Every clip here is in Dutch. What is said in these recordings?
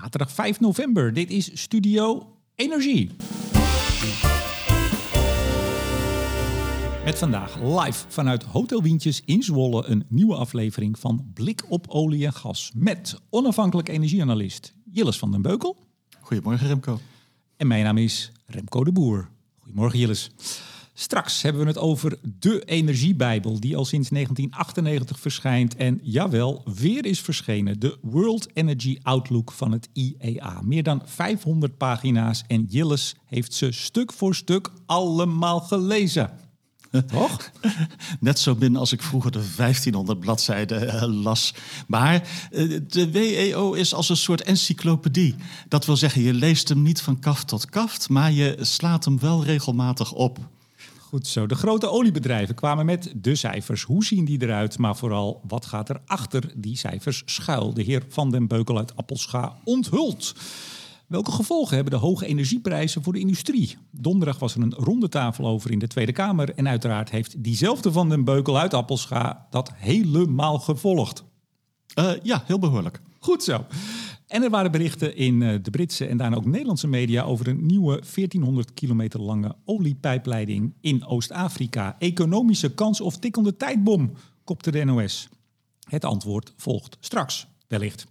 Zaterdag 5 november. Dit is Studio Energie. Met vandaag live vanuit Hotel Wientjes in Zwolle een nieuwe aflevering van Blik op olie en gas. Met onafhankelijk energieanalist Jilles van den Beukel. Goedemorgen Remco. En mijn naam is Remco de Boer. Goedemorgen Jilles. Straks hebben we het over de Energiebijbel, die al sinds 1998 verschijnt en jawel, weer is verschenen. De World Energy Outlook van het IEA. Meer dan 500 pagina's en Jilles heeft ze stuk voor stuk allemaal gelezen. Toch? Net zo min als ik vroeger de 1500 bladzijden uh, las. Maar uh, de WEO is als een soort encyclopedie. Dat wil zeggen, je leest hem niet van kaft tot kaft, maar je slaat hem wel regelmatig op. Goed zo. De grote oliebedrijven kwamen met de cijfers. Hoe zien die eruit? Maar vooral, wat gaat er achter die cijfers schuil? De heer Van den Beukel uit Appelscha onthult. Welke gevolgen hebben de hoge energieprijzen voor de industrie? Donderdag was er een ronde tafel over in de Tweede Kamer. En uiteraard heeft diezelfde Van den Beukel uit Appelscha dat helemaal gevolgd. Uh, ja, heel behoorlijk. Goed zo. En er waren berichten in eh, de Britse en daarna ook Nederlandse media over een nieuwe 1400 kilometer lange oliepijpleiding in Oost-Afrika. Economische kans of tikkende tijdbom, kopte de NOS. Het antwoord volgt straks, wellicht.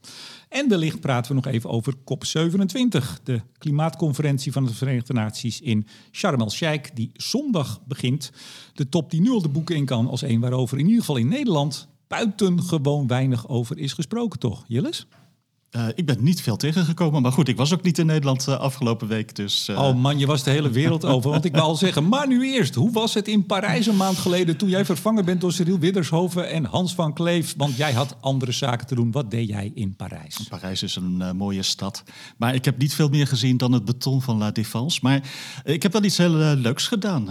En wellicht praten we nog even over COP27, de klimaatconferentie van de Verenigde Naties in Sharm el-Sheikh, die zondag begint. De top die nu al de boeken in kan als een waarover in ieder geval in Nederland buitengewoon weinig over is gesproken, toch, Jilles? Uh, ik ben niet veel tegengekomen, maar goed, ik was ook niet in Nederland uh, afgelopen week. Dus, uh... Oh man, je was de hele wereld over. Want ik wou al zeggen, maar nu eerst, hoe was het in Parijs een maand geleden toen jij vervangen bent door Cyril Widdershoven en Hans van Kleef? Want jij had andere zaken te doen. Wat deed jij in Parijs? Parijs is een mooie stad. Maar ik heb niet veel meer gezien dan het beton van La Défense. Maar ik heb wel iets heel leuks gedaan.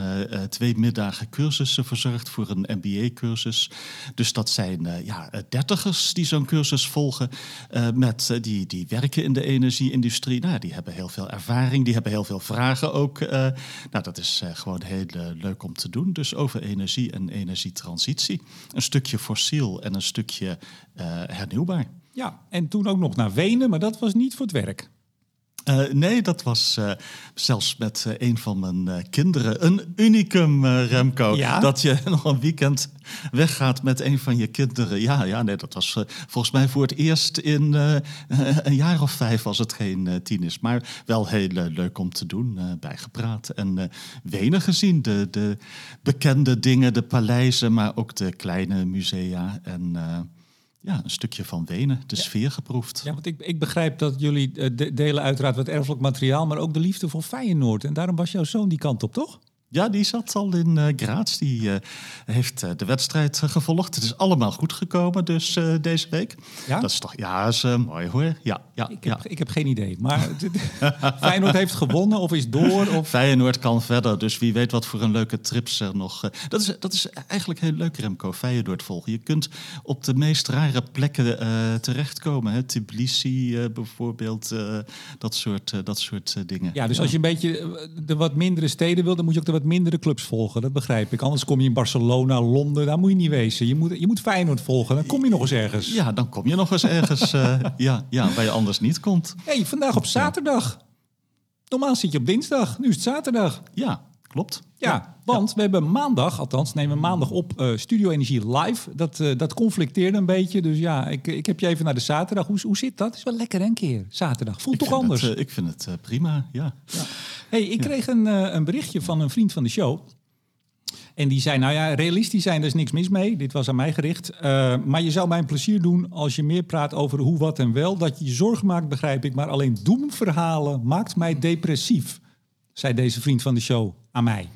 twee middagen cursussen verzorgd voor een MBA-cursus. Dus dat zijn ja, dertigers die zo'n cursus volgen met die, die werken in de energieindustrie. Nou, die hebben heel veel ervaring, die hebben heel veel vragen ook. Uh, nou, dat is uh, gewoon heel uh, leuk om te doen. Dus over energie en energietransitie. Een stukje fossiel en een stukje hernieuwbaar. Ja, en toen ook nog naar Wenen, maar dat was niet voor het werk. Uh, nee, dat was uh, zelfs met uh, een van mijn kinderen een unicum, Remco. Ja? Dat je nog een weekend weggaat met een van je kinderen. Ja, ja nee, dat was volgens mij voor het eerst in een jaar of vijf als het geen tien is. Maar wel heel leuk om te doen, bijgepraat. En Wenen gezien, de, de bekende dingen, de paleizen, maar ook de kleine musea en ja, een stukje van Wenen, de sfeer geproefd. Ja, want ik, ik begrijp dat jullie uh, delen uiteraard wat erfelijk materiaal, maar ook de liefde voor Feyenoord. En daarom was jouw zoon die kant op, toch? Ja, die zat al in uh, Graz. Die uh, heeft uh, de wedstrijd gevolgd. Het is allemaal goed gekomen dus deze week. Ja? Dat is toch, ja, is mooi hoor. Ja, ja, ik, ja. heb, ik heb geen idee. Maar Feyenoord heeft gewonnen of is door? Of... Feyenoord kan verder. Dus wie weet wat voor een leuke trips er nog... dat, is, dat is eigenlijk heel leuk, Remco, Feyenoord volgen. Je kunt op de meest rare plekken terechtkomen. Hè? Tbilisi bijvoorbeeld, dat soort, dat soort dingen. Ja, dus als je een beetje de wat mindere steden wil, dan moet je ook de wat mindere clubs volgen. Dat begrijp ik. Anders kom je in Barcelona, Londen, daar moet je niet wezen. Je moet, je moet Feyenoord volgen, dan kom je nog eens ergens. Ja, dan kom je nog eens ergens uh, ja, ja, waar je anders niet komt. hey, vandaag op zaterdag. Normaal zit je op dinsdag, nu is het zaterdag. Ja, klopt. Ja, ja want ja. we hebben maandag, althans nemen we maandag op uh, Studio Energie live. Dat, uh, dat conflicteerde een beetje. Dus ja, ik, ik heb je even naar de zaterdag. Hoe, hoe zit dat? Is wel lekker een keer, zaterdag. Voelt ik toch anders? Het, uh, ik vind het prima, ja. ja. hey, ik kreeg een, een berichtje van een vriend van de show. En die zei, nou ja, realistisch zijn, er is niks mis mee. Dit was aan mij gericht. Uh, maar je zou mij een plezier doen als je meer praat over hoe, wat en wel. Dat je je zorgen maakt, begrijp ik. Maar alleen doemverhalen maakt mij depressief, zei deze vriend van de show aan mij.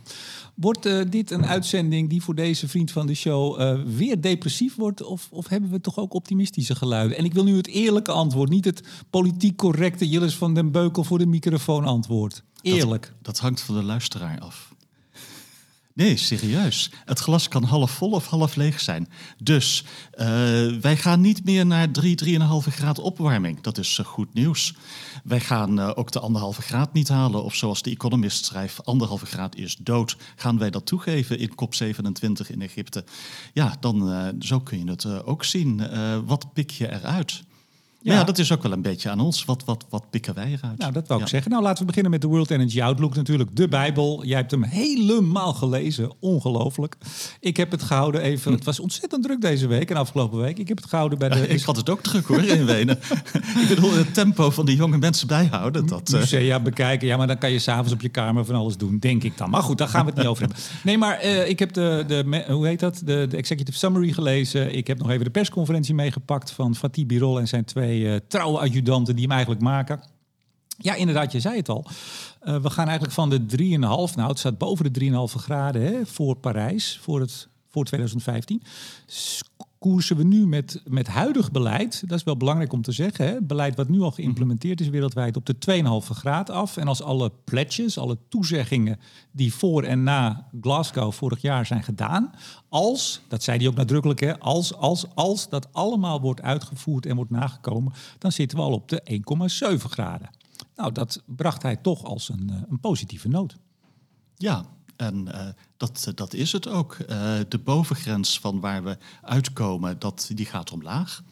Wordt uh, dit een uitzending die voor deze vriend van de show uh, weer depressief wordt? Of, of, hebben we toch ook optimistische geluiden? En ik wil nu het eerlijke antwoord, niet het politiek correcte Jillis van den Beukel voor de microfoon antwoord. Eerlijk. Dat, dat hangt van de luisteraar af. Nee, serieus. Het glas kan half vol of half leeg zijn. Dus uh, wij gaan niet meer naar 3, 3,5 graden opwarming. Dat is uh, goed nieuws. Wij gaan uh, ook de anderhalve graad niet halen. Of zoals de Economist schrijft, anderhalve graad is dood. Gaan wij dat toegeven in COP27 in Egypte? Ja, dan zo kun je het ook zien. wat pik je eruit? Ja, dat is ook wel een beetje aan ons. Wat, wat, wat pikken wij eruit? Nou, dat wou ik Ja. zeggen. Nou, laten we beginnen met de World Energy Outlook natuurlijk. De Bijbel. Jij hebt hem helemaal gelezen. Ongelooflijk. Ik heb het gehouden even... Het was ontzettend druk deze week en afgelopen week. Ik heb het gehouden bij de... Ik had het ook druk hoor in Wenen. ik bedoel, het tempo van die jonge mensen bijhouden. Dat, eh, musea bekijken. Ja, maar dan kan je s'avonds op je kamer van alles doen, denk ik dan. Maar goed, daar gaan we het niet over hebben. Nee, maar eh, ik heb de, de, hoe heet dat? De, de executive summary gelezen. Ik heb nog even de persconferentie meegepakt van Fatih Birol en zijn twee eh, trouwe adjudanten die hem eigenlijk maken. Ja, inderdaad, je zei het al. Eh, we gaan eigenlijk van de 3,5, nou het staat boven de 3,5 graden hè, voor Parijs, voor, het, voor 2015. Koersen we nu met, met huidig beleid, dat is wel belangrijk om te zeggen, hè, beleid wat nu al geïmplementeerd is wereldwijd op de 2,5 graad af. En als alle pledges, alle toezeggingen die voor en na Glasgow vorig jaar zijn gedaan, als, dat zei hij ook nadrukkelijk, hè, als, als, als dat allemaal wordt uitgevoerd en wordt nagekomen, dan zitten we al op de 1,7 graden. Nou, dat bracht hij toch als een, eh, een positieve noot. Ja, en eh, dat, dat is het ook. Eh, de bovengrens van waar we uitkomen, dat, die gaat omlaag.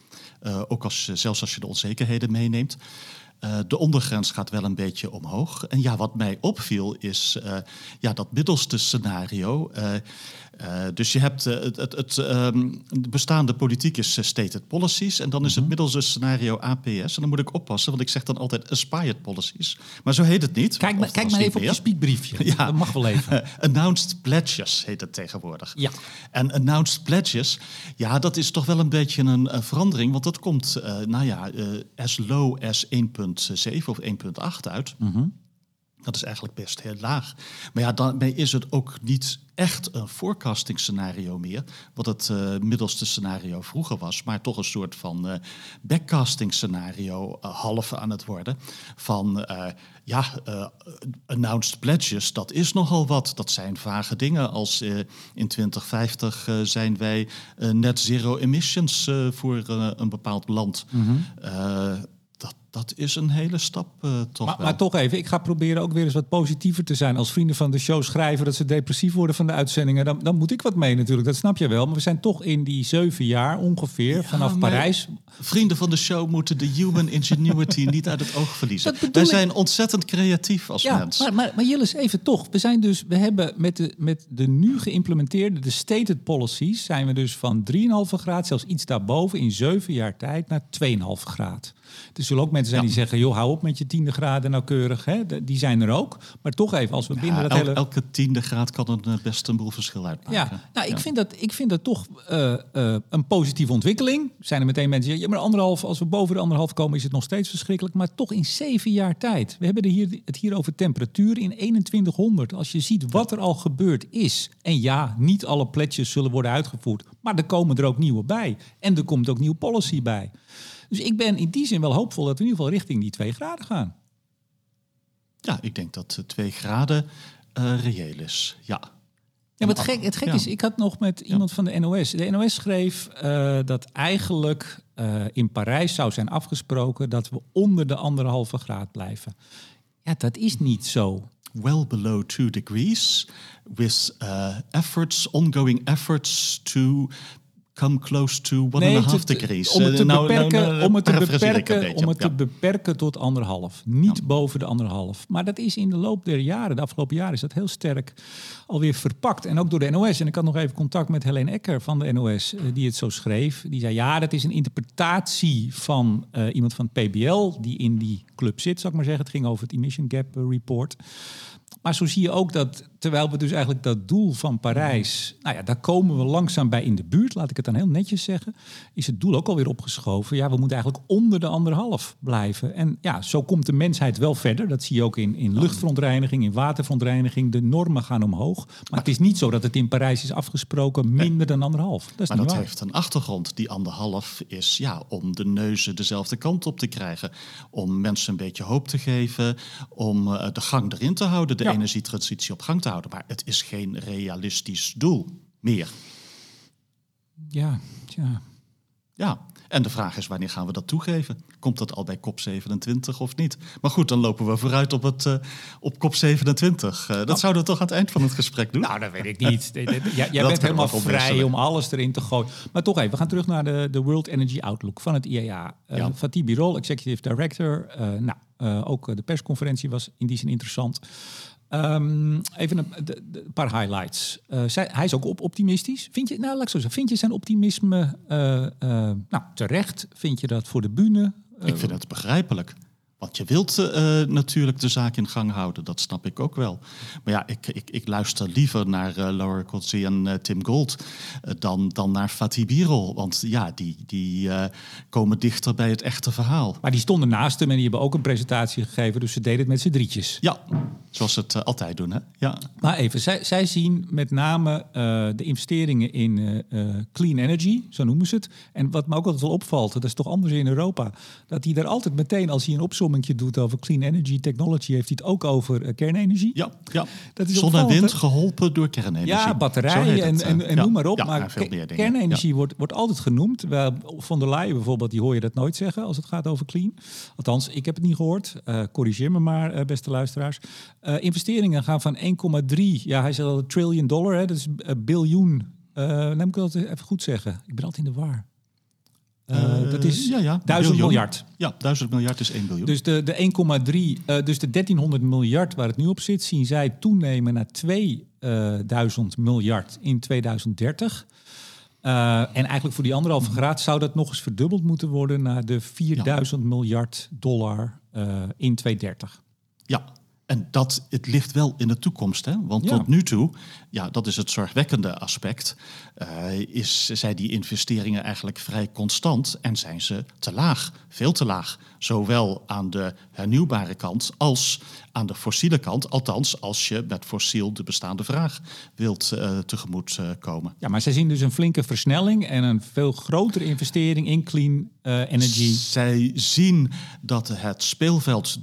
Eh, ook als, zelfs als je de onzekerheden meeneemt. Eh, de ondergrens gaat wel een beetje omhoog. En ja, wat mij opviel is eh, ja, dat middelste scenario. Eh, dus je hebt eh, het, het, het ehm, de bestaande politiek is eh, stated policies. En dan is het middelste scenario APS. En dan moet ik oppassen, want ik zeg dan altijd aspired policies. Maar zo heet het niet. Kijk, maar, kijk maar even op je meer. spiekbriefje. Ja. Dat mag wel even. announced pledges heet het tegenwoordig. Ja. En announced pledges, ja, dat is toch wel een beetje een, verandering. Want dat komt, nou ja, as low as 1,7 of 1,8 uit. Dat is eigenlijk best heel laag. Maar ja, daarmee is het ook niet echt een forecasting scenario meer. Wat het eh, middelste scenario vroeger was. Maar toch een soort van eh, backcasting scenario eh, half aan het worden. Van eh, ja, eh, announced pledges, dat is nogal wat. Dat zijn vage dingen als eh, in 2050 eh, zijn wij eh, net zero emissions eh, voor eh, een bepaald land. Eh, dat, dat is een hele stap eh, toch Maar, wel. maar toch even, ik ga proberen ook weer eens wat positiever te zijn. Als vrienden van de show schrijven dat ze depressief worden van de uitzendingen, dan, dan moet ik wat mee natuurlijk. Dat snap je wel. Maar we zijn toch in die zeven jaar ongeveer vanaf Parijs. Vrienden van de show moeten de human ingenuity niet uit het oog verliezen. Wij ik. zijn ontzettend creatief als Ja, mens. maar, maar, maar Jillis, even toch. We zijn dus, we hebben met de, met de nu geïmplementeerde, de stated policies, zijn we dus van 3,5 graad, zelfs iets daarboven, in zeven jaar tijd naar 2,5 graad. Er zullen ook mensen zijn die zeggen, joh, hou op met je tiende graden nauwkeurig. Hè? De- Die zijn er ook. Maar toch even, als we binnen dat el- hele... Elke tiende graad kan een, eh, best een boel verschil uitmaken. Ja, nou, ik, Vind dat, ik vind dat toch eh, eh, een positieve ontwikkeling. Zijn er meteen mensen die zeggen, ja, maar anderhalf, als we boven de anderhalf komen, is het nog steeds verschrikkelijk. Maar toch in zeven jaar tijd. We hebben er hier, het hier over temperaturen in 2100. Als je ziet wat er al gebeurd is. En ja, niet alle pledges zullen worden uitgevoerd. Maar er komen er ook nieuwe bij. En er komt ook nieuwe policy bij. Dus ik ben in die zin wel hoopvol dat we in ieder geval richting die twee graden gaan. Ja, ik denk dat eh, twee graden eh, reëel is. Ja. Ja, maar het gek, het gek Ja. is, ik had nog met iemand van de NOS. De NOS schreef eh, dat eigenlijk eh, in Parijs zou zijn afgesproken dat we onder de anderhalve graad blijven. Ja, dat is niet zo. Well below two degrees, with uh, efforts, ongoing efforts to come close to one and a half degrees. om het te Eh, nou- nou- beperken, nou, om het te beperken, beetje. om het Ja. te beperken tot anderhalf. Niet boven de anderhalf. Maar dat is in de loop der jaren, de afgelopen jaren, is dat heel sterk alweer verpakt. En ook door de NOS. En ik had nog even contact met Helene Ecker van de NOS, eh, die het zo schreef. Die zei, ja, dat is een interpretatie van eh, iemand van het PBL, die in die club zit, zou ik maar zeggen. Het ging over het Emission Gap Report. Maar zo zie je ook dat, terwijl we dus eigenlijk dat doel van Parijs, nou ja, daar komen we langzaam bij in de buurt, laat ik het dan heel netjes zeggen, is het doel ook alweer opgeschoven. Ja, we moeten eigenlijk onder de anderhalf blijven. En ja, zo komt de mensheid wel verder. Dat zie je ook in, in luchtverontreiniging, in waterverontreiniging. De normen gaan omhoog. Maar het is niet zo dat het in Parijs is afgesproken minder dan anderhalf. Dat is Maar niet dat waar. heeft een achtergrond. Die anderhalf is ja, om de neuzen dezelfde kant op te krijgen. Om mensen een beetje hoop te geven. Om eh, de gang erin te houden. De Ja. energietransitie op gang te houden. Maar het is geen realistisch doel meer. Ja, ja. Ja, En de vraag is, wanneer gaan we dat toegeven? Komt dat al bij COP27 of niet? Maar goed, dan lopen we vooruit op, het, uh, op COP27. Uh, dat nou, zouden we toch aan het eind van het gesprek doen? Nou, dat weet ik niet. jij, jij bent helemaal vrij om alles erin te gooien. Maar toch even, we gaan terug naar de, de World Energy Outlook van het IEA. Uh, ja. Fatih Birol, Executive Director. nou, ook de persconferentie was in die zin interessant. Um, even een, de, de, paar highlights. Uh, zij, hij is ook op optimistisch. Vind je, nou, laat ik zo zeggen, vind je zijn optimisme uh, uh, nou, terecht? Vind je dat voor de bühne? ik vind het begrijpelijk. Want je wilt uh, natuurlijk de zaak in gang houden, dat snap ik ook wel. Maar ja, ik, ik, ik luister liever naar uh, Laura Kotze en uh, Tim Gold dan, dan naar Fatih Birol. Want ja, die, die komen dichter bij het echte verhaal. Maar die stonden naast hem en die hebben ook een presentatie gegeven, dus ze deden het met z'n drietjes. Ja, zoals ze het altijd doen, hè? Ja. Maar even, zij, zij zien met name de investeringen in clean energy, zo noemen ze het. En wat me ook altijd wel opvalt, dat is toch anders in Europa, dat die daar altijd meteen, als hij een doet over clean energy technology, heeft hij het ook over uh, kernenergie. Ja, ja. Dat is zon en wind geholpen door kernenergie. Ja, batterijen en, en, en noem maar op. maar kernenergie wordt, wordt altijd genoemd. Van der Leyen bijvoorbeeld, die hoor je dat nooit zeggen als het gaat over clean. Althans, ik heb het niet gehoord. Uh, corrigeer me maar, uh, beste luisteraars. investeringen gaan van 1,3, ja, hij zegt al trillion dollar, hè, dat is een biljoen. neem ik dat even goed zeggen. Ik ben altijd in de war. Uh, dat is ja, ja, 1000 miljard. Ja, 1000 miljard is 1 biljoen. Dus de, de 1,3, uh, dus de 1300 miljard waar het nu op zit, zien zij toenemen naar 2000 miljard in 2030. Uh, en eigenlijk voor die anderhalve graad zou dat nog eens verdubbeld moeten worden naar de 4000 ja. miljard dollar in 2030. Ja, en dat, het ligt wel in de toekomst. Hè? Want tot nu toe, ja, dat is het zorgwekkende aspect, uh, is, zijn die investeringen eigenlijk vrij constant en zijn ze te laag, veel te laag. Zowel aan de hernieuwbare kant als aan de fossiele kant. Althans, als je met fossiel de bestaande vraag wilt uh, tegemoet uh, komen. Ja, maar zij zien dus een flinke versnelling en een veel grotere investering in clean energy. Zij zien dat het speelveld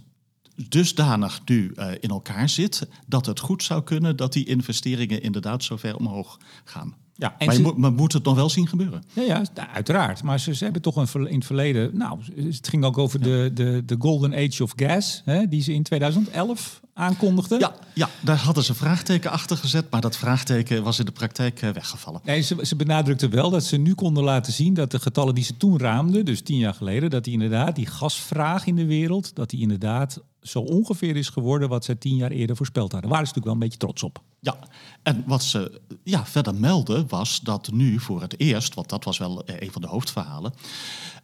dusdanig nu uh, in elkaar zit dat het goed zou kunnen dat die investeringen inderdaad zo ver omhoog gaan. Ja, en maar je moet, maar moet het nog wel zien gebeuren. Ja, ja uiteraard. Maar ze, ze hebben toch een, in het verleden... Nou, het ging ook over de, de, de golden age of gas... Hè, die ze in 2011 aankondigden. Ja, ja, daar hadden ze vraagteken achter gezet... maar dat vraagteken was in de praktijk eh, weggevallen. Nee, ze, ze benadrukten wel dat ze nu konden laten zien... dat de getallen die ze toen raamden, dus tien jaar geleden... dat die inderdaad, die gasvraag in de wereld... dat die inderdaad zo ongeveer is geworden wat ze tien jaar eerder voorspeld hadden. Daar waren ze natuurlijk wel een beetje trots op. Ja, en wat ze ja, verder melden was dat nu voor het eerst, want dat was wel eh, een van de hoofdverhalen,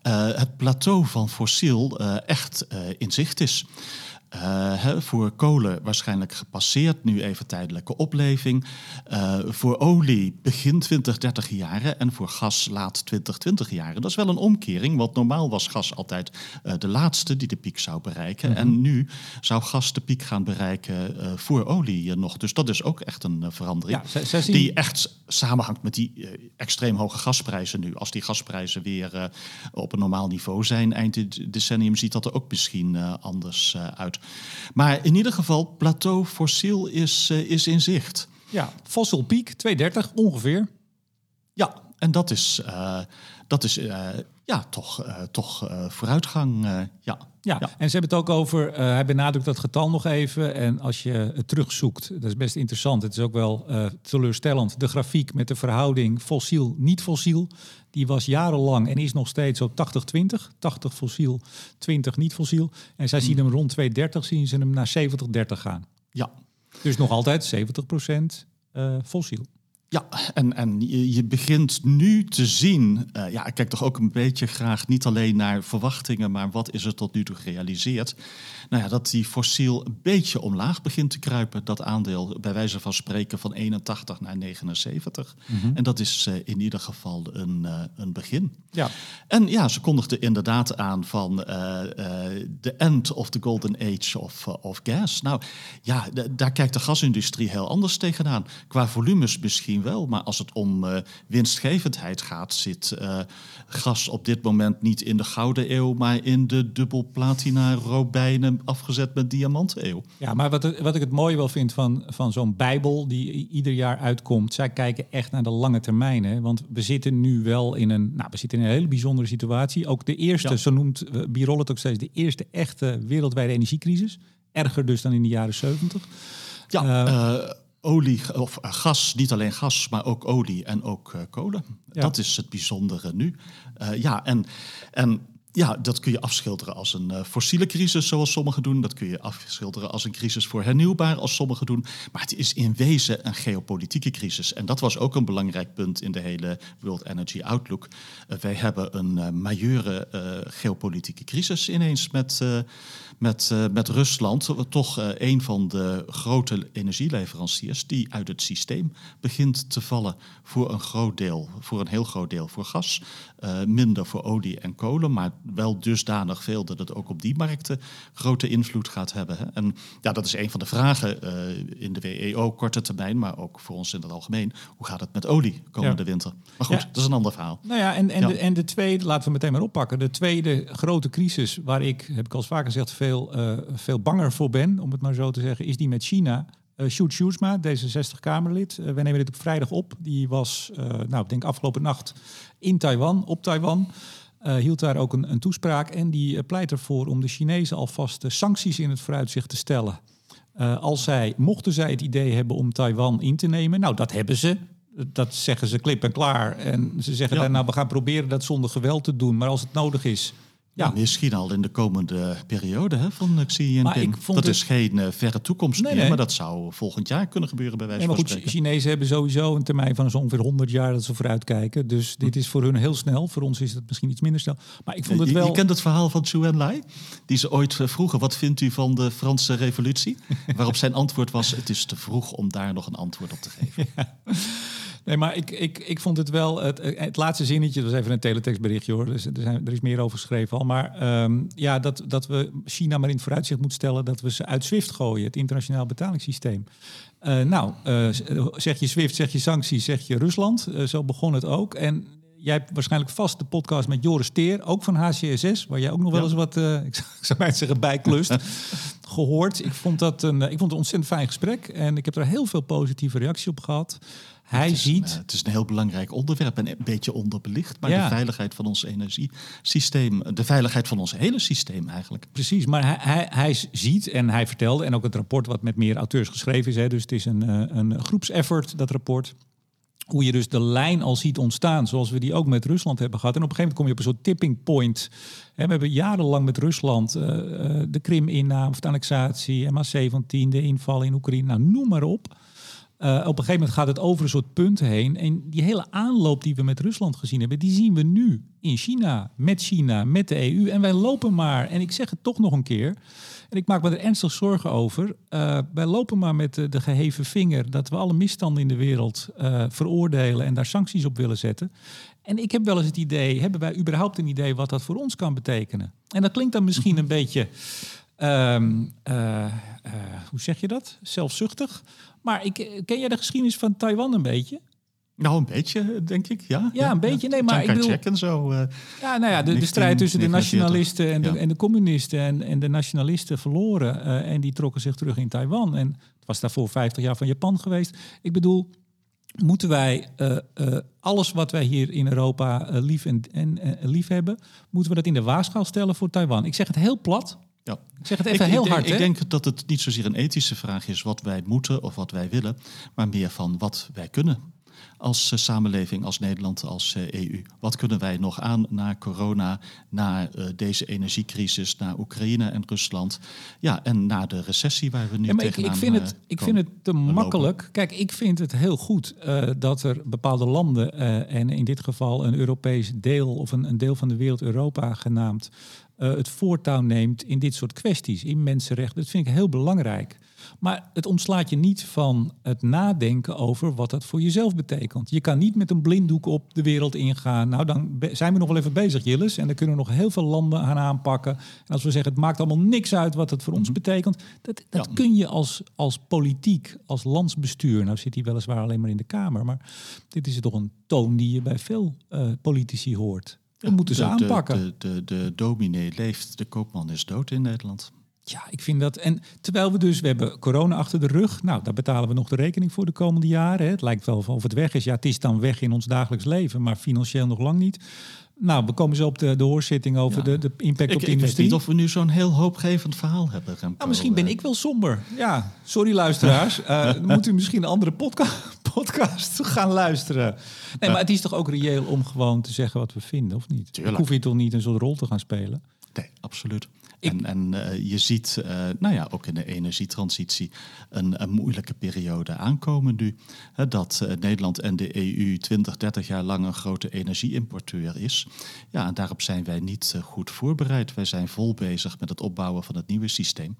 uh, het plateau van fossiel uh, echt in zicht is. Uh, voor kolen waarschijnlijk gepasseerd, nu even tijdelijke opleving. Uh, voor olie begin 20, 30 jaren en voor gas laat 20, 20 jaren. Dat is wel een omkering, want normaal was gas altijd uh, de laatste die de piek zou bereiken. Mm -hmm. En nu zou gas de piek gaan bereiken voor olie nog. Dus dat is ook echt een verandering. Ja, zien... Die echt samenhangt met die extreem hoge gasprijzen nu. Als die gasprijzen weer op een normaal niveau zijn eind decennium, ziet dat er ook misschien anders uit. Maar in ieder geval, plateau fossiel is, uh, is in zicht. Ja, fossil piek 230 ongeveer. Ja, en dat is, uh, dat is uh, ja, toch, toch vooruitgang. ja. Ja, en ze hebben het ook over, hij benadrukt dat getal nog even. En als je het terugzoekt, dat is best interessant. Het is ook wel teleurstellend. De grafiek met de verhouding fossiel-niet fossiel. Die was jarenlang en is nog steeds op 80-20. 80 fossiel, 20 niet fossiel. En zij zien hmm. hem rond 230, zien ze hem naar 70-30 gaan. Ja. Dus nog altijd 70 procent uh, fossiel. Ja, en, en je, begint nu te zien, uh, ja, ik kijk toch ook een beetje graag niet alleen naar verwachtingen, maar wat is er tot nu toe gerealiseerd. Nou ja, dat die fossiel een beetje omlaag begint te kruipen, dat aandeel bij wijze van spreken van 81 naar 79. Mm -hmm. En dat is uh, in ieder geval een, uh, een begin. Ja. En ja, ze kondigden inderdaad aan van de end of the golden age of, of gas. Nou ja, daar kijkt de gasindustrie heel anders tegenaan. Qua volumes misschien misschien wel. Maar als het om uh, winstgevendheid gaat, zit uh, gas op dit moment niet in de Gouden Eeuw, maar in de dubbel platina robijnen afgezet met diamanten eeuw. Ja, maar wat, wat ik het mooie wel vind van, van zo'n Bijbel die ieder jaar uitkomt, zij kijken echt naar de lange termijn. Hè? Want we zitten nu wel in een, nou, we zitten in een hele bijzondere situatie. Ook de eerste, zo noemt uh, Birol het ook steeds, de eerste echte wereldwijde energiecrisis. Erger dus dan in de jaren 70. Ja, uh, olie of uh, gas, niet alleen gas, maar ook olie en ook uh, kolen. Ja. Dat is het bijzondere nu. ja, en, en ja, dat kun je afschilderen als een uh, fossiele crisis, zoals sommigen doen. Dat kun je afschilderen als een crisis voor hernieuwbaar, als sommigen doen. Maar het is in wezen een geopolitieke crisis. En dat was ook een belangrijk punt in de hele World Energy Outlook. Uh, wij hebben een uh, majeure geopolitieke crisis ineens met, met, met Rusland. Toch een van de grote energieleveranciers die uit het systeem begint te vallen voor een groot deel, voor een heel groot deel voor gas. Minder voor olie en kolen, maar wel dusdanig veel dat het ook op die markten grote invloed gaat hebben. Hè. En ja, dat is een van de vragen uh, in de WEO, korte termijn, maar ook voor ons in het algemeen. Hoe gaat het met olie komende ja. winter? Maar goed, ja. dat is een ander verhaal. Nou ja, en, en, de, en de tweede, laten we meteen maar oppakken. De tweede grote crisis, waar ik, heb ik al vaker gezegd, veel, uh, veel banger voor ben, om het maar zo te zeggen, is die met China. Uh, Sjoerd Sjoerdsma, D66-Kamerlid. Uh, we nemen dit op vrijdag op. Die was, uh, nou, ik denk afgelopen nacht in Taiwan, op Taiwan. Hield daar ook een, een toespraak en die pleit ervoor om de Chinezen alvast uh, sancties in het vooruitzicht te stellen. als zij, mochten zij het idee hebben om Taiwan in te nemen, nou dat hebben ze. Dat zeggen ze klip en klaar. En ze zeggen ja. nou we gaan proberen dat zonder geweld te doen. Maar als het nodig is, ja. Misschien al in de komende periode hè, van Xi Jinping. Dat het... is geen uh, verre toekomst nee, meer, nee. maar dat zou volgend jaar kunnen gebeuren bij wijze nee, van spreken. Chinezen hebben sowieso een termijn van zo ongeveer 100 jaar dat ze vooruitkijken. Dus dit is voor hun heel snel. Voor ons is het misschien iets minder snel. Maar ik vond het wel... Je, je kent het verhaal van Zhou Enlai? Die ze ooit vroegen, wat vindt u van de Franse revolutie? Waarop zijn antwoord was, het is te vroeg om daar nog een antwoord op te geven. Ja. Nee, maar ik, ik, ik vond het wel... Het, het laatste zinnetje, dat was even een teletextberichtje hoor. Dus er, zijn, er is meer over geschreven al. Maar um, ja, dat, dat we China maar in het vooruitzicht moeten stellen... dat we ze uit SWIFT gooien, het internationaal betalingssysteem. Uh, nou, uh, zeg je SWIFT, zeg je sancties, zeg je Rusland. Uh, zo begon het ook. En jij hebt waarschijnlijk vast de podcast met Joris Teer, ook van HCSS, waar jij ook nog wel eens wat, uh, ik zou maar zeggen, bijklust, gehoord. Ik vond dat een, ik vond het een ontzettend fijn gesprek en ik heb er heel veel positieve reacties op gehad. Hij het is, ziet. Uh, het is een heel belangrijk onderwerp en een beetje onderbelicht. Maar ja. de veiligheid van ons energiesysteem, de veiligheid van ons hele systeem eigenlijk. Precies, maar hij, hij, hij ziet en hij vertelde, en ook het rapport wat met meer auteurs geschreven is, hè, dus het is een, een groepseffort, dat rapport hoe je dus de lijn al ziet ontstaan, zoals we die ook met Rusland hebben gehad. En op een gegeven moment kom je op een soort tipping point. we hebben jarenlang met Rusland uh, de Krim-inname of de annexatie, MH17, de inval in Oekraïne, nou noem maar op. Uh, op een gegeven moment gaat het over een soort punt heen. En die hele aanloop die we met Rusland gezien hebben, die zien we nu in China, met China, met de EU. En wij lopen maar, en ik zeg het toch nog een keer, en ik maak me er ernstig zorgen over. Uh, wij lopen maar met de, de, geheven vinger dat we alle misstanden in de wereld uh, veroordelen en daar sancties op willen zetten. En ik heb wel eens het idee, hebben wij überhaupt een idee wat dat voor ons kan betekenen? En dat klinkt dan misschien een beetje, um, uh, hoe zeg je dat? Zelfzuchtig. Maar ik, ken jij de geschiedenis van Taiwan een beetje? Nou, een beetje, denk ik, ja. Ja, een beetje. Nee, maar ik bedoel... en zo. Uh, ja, nou ja, de, de strijd tussen de nationalisten en de, ja. en de communisten. En, en de nationalisten verloren. Uh, en die trokken zich terug in Taiwan. En het was daarvoor 50 jaar van Japan geweest. Ik bedoel, moeten wij uh, alles wat wij hier in Europa lief, en, en lief hebben... moeten we dat in de waagschaal stellen voor Taiwan? Ik zeg het heel plat... Ja. Ik zeg het even ik, heel ik hard. Ik denk dat het niet zozeer een ethische vraag is wat wij moeten of wat wij willen, maar meer van wat wij kunnen als uh, samenleving, als Nederland, als uh, EU. Wat kunnen wij nog aan na corona, na uh, deze energiecrisis, na Oekraïne en Rusland, ja, en na de recessie waar we nu ja, maar tegenaan ik, ik vind het, Ik vind het te makkelijk. Kijk, ik vind het heel goed dat er bepaalde landen, en in dit geval een Europees deel of een, een deel van de wereld, Europa genaamd, eh, het voortouw neemt in dit soort kwesties, in mensenrechten. Dat vind ik heel belangrijk. Maar het ontslaat je niet van het nadenken over wat dat voor jezelf betekent. Je kan niet met een blinddoek op de wereld ingaan. Nou, dan zijn we nog wel even bezig, Jilles. En dan kunnen we nog heel veel landen aan aanpakken. En als we zeggen, het maakt allemaal niks uit wat het voor ons mhm. betekent. Dat, dat kun je als, als politiek, als landsbestuur. Nou zit hij weliswaar alleen maar in de Kamer. Maar dit is toch een toon die je bij veel uh, politici hoort. We moeten ze aanpakken. De, de, de, de dominee leeft, de koopman is dood in Nederland. Ja, ik vind dat. En terwijl we dus, we hebben corona achter de rug. Nou, daar betalen we nog de rekening voor de komende jaren. Hè. Het lijkt wel of het weg is. Ja, het is dan weg in ons dagelijks leven, maar financieel nog lang niet. Nou, we komen zo op de, de hoorzitting over de, de impact op de industrie. Ik weet niet of we nu zo'n heel hoopgevend verhaal hebben. Nou, misschien ben ik wel somber. Ja, sorry luisteraars. uh, dan moet u misschien een andere podca podcast gaan luisteren. Nee, maar het is toch ook reëel om gewoon te zeggen wat we vinden, of niet? Tuurlijk. Ik hoef je toch niet een soort rol te gaan spelen? Nee, absoluut. En, en uh, je ziet, uh, nou ja, ook in de energietransitie een, een moeilijke periode aankomen nu. Hè, dat uh, Nederland en de EU 20, 30 jaar lang een grote energieimporteur is. Ja, en daarop zijn wij niet goed voorbereid. Wij zijn vol bezig met het opbouwen van het nieuwe systeem.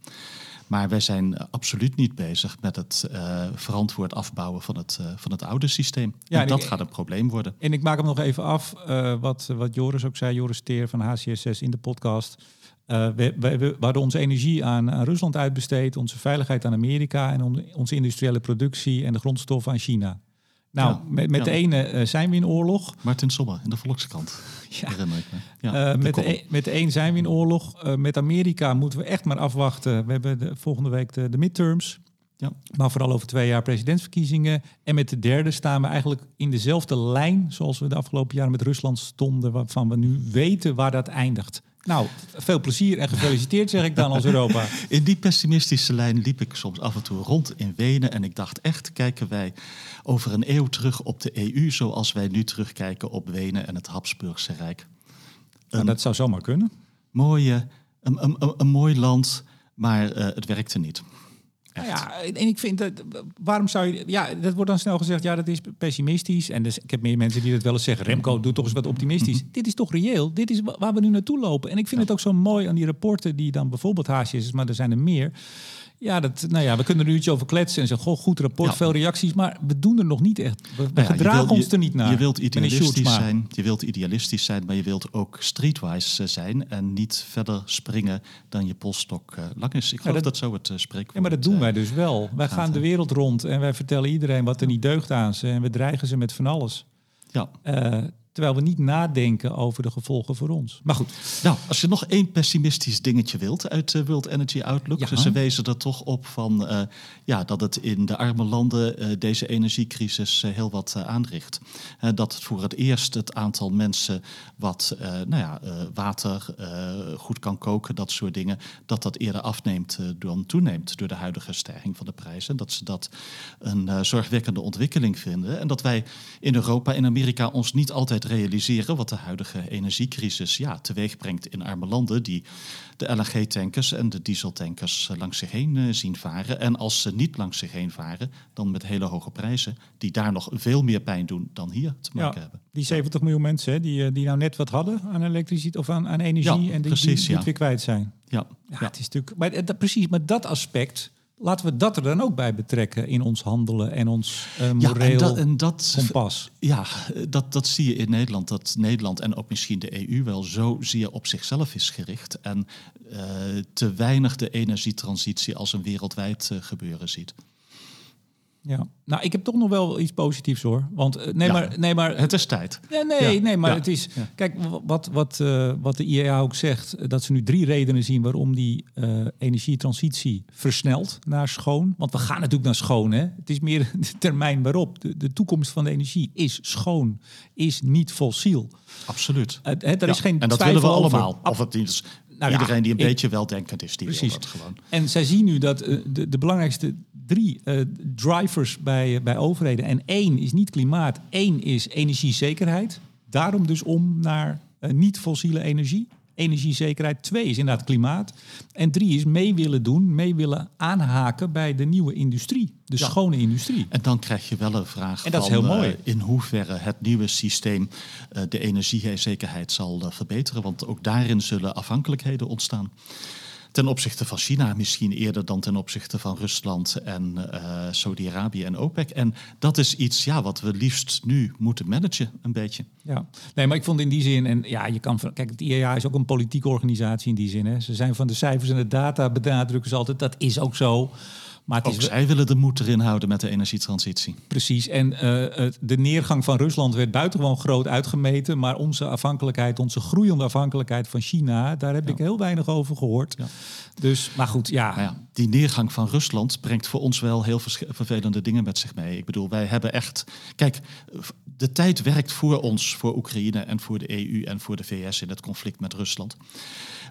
Maar wij zijn absoluut niet bezig met het uh, verantwoord afbouwen van het, uh, van het oude systeem. Ja, en dat gaat een probleem worden. En ik maak hem nog even af, uh, wat, wat Joris ook zei, Joris Teer van HCSS in de podcast. Uh, we, we, we, hadden onze energie aan, aan, Rusland uitbesteed, onze veiligheid aan Amerika en on, onze industriële productie en de grondstoffen aan China. Nou, met, met de ene uh, zijn we in oorlog. Martin Sommer in de Volkskrant. Ja. Herinner ik me. Ja, uh, met, de, e, met de een zijn we in oorlog. met Amerika moeten we echt maar afwachten. We hebben de, volgende week de, de midterms. Ja. Maar vooral over twee jaar presidentsverkiezingen. En met de derde staan we eigenlijk in dezelfde lijn zoals we de afgelopen jaren met Rusland stonden, waarvan we nu weten waar dat eindigt. Nou, veel plezier en gefeliciteerd zeg ik dan als Europa. In die pessimistische lijn liep ik soms af en toe rond in Wenen en ik dacht echt, kijken wij over een eeuw terug op de EU zoals wij nu terugkijken op Wenen en het Habsburgse Rijk. Nou, dat zou zomaar kunnen. Mooie, een, een, een mooi land, maar uh, het werkte niet. Nou ja, en ik vind dat, waarom zou je, ja, dat wordt dan snel gezegd, ja, dat is pessimistisch. En dus, ik heb meer mensen die dat wel eens zeggen, Remco, doe toch eens wat optimistisch. Dit is toch reëel? Dit is waar we nu naartoe lopen. En ik vind het ook zo mooi aan die rapporten die dan bijvoorbeeld haasjes, maar er zijn er meer ja, dat, nou ja, we kunnen er nu iets over kletsen en zeggen, goh, goed rapport, veel reacties, maar we doen er nog niet echt. We, nou gedragen ons er niet naar. Je wilt idealistisch zijn, je wilt idealistisch zijn, maar je wilt ook streetwise eh, zijn en niet verder springen dan je polstok uh, lang is. Ik geloof dat, dat, zo het uh, spreekwoord Ja, maar dat doen wij dus wel. Wij gaan de wereld rond en wij vertellen iedereen wat er niet deugt aan ze en we dreigen ze met van alles. Ja. Terwijl we niet nadenken over de gevolgen voor ons. Maar goed. Nou, als je nog één pessimistisch dingetje wilt uit de World Energy Outlook. Ja. Ze wezen er toch op van uh, ja, dat het in de arme landen uh, deze energiecrisis uh, heel wat aanricht. dat voor het eerst het aantal mensen wat nou ja, water goed kan koken, dat soort dingen, dat dat eerder afneemt dan toeneemt door de huidige stijging van de prijzen. Dat ze dat een zorgwekkende ontwikkeling vinden. En dat wij in Europa en Amerika ons niet altijd realiseren wat de huidige energiecrisis ja, teweeg brengt in arme landen die de LNG-tankers en de dieseltankers eh, langs zich heen eh, zien varen. En als ze niet langs zich heen varen, dan met hele hoge prijzen, die daar nog veel meer pijn doen dan hier te maken ja, hebben. Die 70 miljoen mensen die, eh, die nou net wat hadden aan elektriciteit of aan, aan energie en die, precies, die, die weer kwijt zijn. Ja, ja, het is natuurlijk. Maar dat, precies, maar dat aspect Laten we dat er dan ook bij betrekken in ons handelen en ons uh, moreel ja, en dat, en dat, kompas. Ja, dat, dat zie je in Nederland. Dat Nederland en ook misschien de EU wel zo zeer op zichzelf is gericht. En uh, te weinig de energietransitie als een wereldwijd uh, gebeuren ziet. Ja, nou, ik heb toch nog wel iets positiefs hoor. Want uh, nee, maar, nee, maar het is tijd. Ja, nee, nee, maar het is. Kijk, wat, wat, uh, wat de IEA ook zegt, dat ze nu drie redenen zien waarom die uh, energietransitie versnelt naar schoon. Want we gaan natuurlijk naar schoon, hè? Het is meer de termijn waarop. De, de toekomst van de energie is schoon, is niet fossiel. Absoluut. er is geen en dat willen we allemaal. Of het is nou, iedereen die een beetje weldenkend is, die precies. wil dat gewoon. En zij zien nu dat de, de belangrijkste drie uh, drivers bij, bij overheden. En één is niet klimaat, één is energiezekerheid. Daarom dus om naar uh, niet-fossiele energie. energiezekerheid. Twee is inderdaad klimaat. En drie is mee willen doen, mee willen aanhaken bij de nieuwe industrie. De Ja. schone industrie. En dan krijg je wel een vraag En dat is van, heel eh, mooi. in hoeverre het nieuwe systeem eh, de energiezekerheid zal eh, verbeteren. Want ook daarin zullen afhankelijkheden ontstaan. Ten opzichte van China misschien eerder dan ten opzichte van Rusland en eh, Saudi-Arabië en OPEC. En dat is iets ja, wat we liefst nu moeten managen, een beetje. Ja, nee, maar ik vond in die zin, en ja, je kan, van- kijk, het IEA is ook een politieke organisatie in die zin. Hè. Ze zijn van de cijfers en de data benadrukken ze altijd, dat is ook zo. Maar het Ook is zij willen de moed erin houden met de energietransitie. precies. En eh, de neergang van Rusland werd buitengewoon groot uitgemeten. Maar onze afhankelijkheid, onze groeiende afhankelijkheid van China, daar heb ik heel weinig over gehoord. Ja. Dus, maar goed, ja. Nou ja, die neergang van Rusland brengt voor ons wel heel vervelende dingen met zich mee. Ik bedoel, wij hebben echt. Kijk, de tijd werkt voor ons, voor Oekraïne en voor de EU en voor de VS in het conflict met Rusland.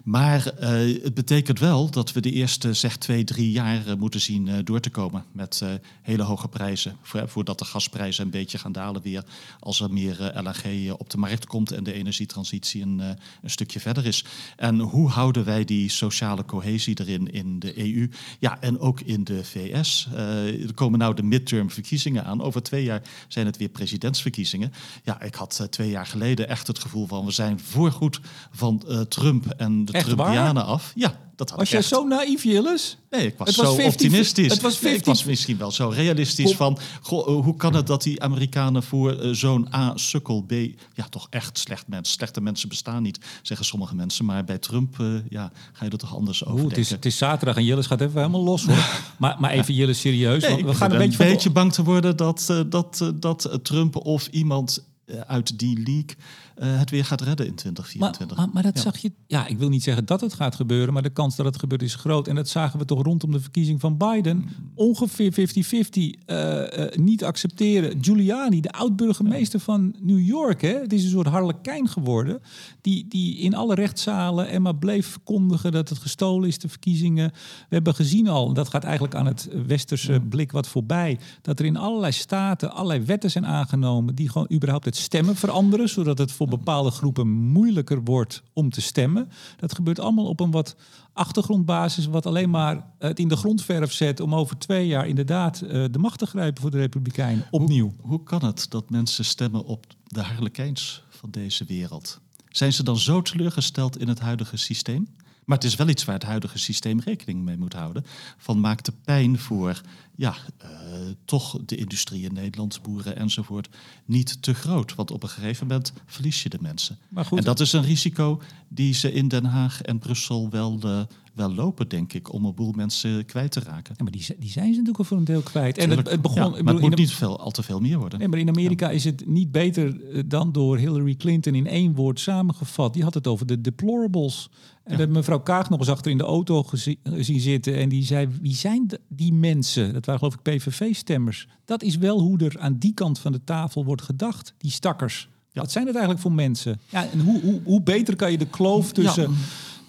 Maar eh, het betekent wel dat we de eerste zeg twee, drie jaar moeten zien eh, door te komen met eh, hele hoge prijzen. Voor, voordat de gasprijzen een beetje gaan dalen weer als er meer LNG op de markt komt en de energietransitie een, een stukje verder is. En hoe houden wij die sociale cohesie erin in de EU? Ja, en ook in de VS. Er komen nou de midterm verkiezingen aan. Over twee jaar zijn het weer presidentsverkiezingen. Ja, ik had eh, twee jaar geleden echt het gevoel van we zijn voorgoed van eh, Trump en de Echt waar? Trumpianen af. Ja, dat had Was jij echt. zo naïef, Jilles? Nee, ik was Het zo was 50 optimistisch. het was Nee, ik 50 was misschien wel zo realistisch Kom. van... Goh, eh, hoe kan het dat die Amerikanen voor eh, zo'n A, sukkel, B... Ja, toch echt slecht mensen. Slechte mensen bestaan niet, zeggen sommige mensen. Maar bij Trump eh, ja, ga je er toch anders over het, is, het is zaterdag en Jilles gaat even helemaal los hoor. maar, maar even Jilles serieus. Nee, want ik we gaan een beetje, bang te worden dat, eh, dat, dat Trump of iemand uit die league eh, het weer gaat redden in Maar, 2024. maar, maar dat Ja. zag je. Ja, ik wil niet zeggen dat het gaat gebeuren, maar de kans dat het gebeurt is groot. En dat zagen we toch rondom de verkiezing van Biden. Mm. Ongeveer 50-50. eh, eh, niet accepteren. Giuliani, de oud-burgemeester van New York, hè, het is een soort harlekijn geworden. Die, die in alle rechtszalen en maar bleef verkondigen dat het gestolen is, de verkiezingen. We hebben gezien al, en dat gaat eigenlijk aan het westerse blik wat voorbij, dat er in allerlei staten allerlei wetten zijn aangenomen die gewoon überhaupt het stemmen veranderen, zodat het voor bepaalde groepen moeilijker wordt om te stemmen. Dat gebeurt allemaal op een wat achtergrondbasis, wat alleen maar het in de grondverf zet om over twee jaar inderdaad eh, de macht te grijpen voor de Republikeinen. Opnieuw. Hoe kan het dat mensen stemmen op de harlekijns van deze wereld? Zijn ze dan zo teleurgesteld in het huidige systeem? Maar het is wel iets waar het huidige systeem rekening mee moet houden. Van maakt de pijn voor ja, eh, toch de industrie in Nederland, boeren enzovoort, niet te groot. Want op een gegeven moment verlies je de mensen. Maar goed. En dat is een risico die ze in Den Haag en Brussel wel, eh, wel lopen, denk ik, om een boel mensen kwijt te raken. Ja, maar die, die zijn ze natuurlijk al voor een deel kwijt. En het, begon. ja, maar bedoel, het moet niet veel, al te veel meer worden. Nee, maar in Amerika is het niet beter eh, dan door Hillary Clinton in één woord samengevat. Die had het over de deplorables. En we hebben mevrouw Kaag nog eens achter in de auto gezi- gezien zitten. En die zei, wie zijn die mensen? Dat waren geloof ik PVV-stemmers. Dat is wel hoe er aan die kant van de tafel wordt gedacht. Die stakkers. Wat zijn het eigenlijk voor mensen? Ja, en hoe, hoe, hoe beter kan je de kloof tussen...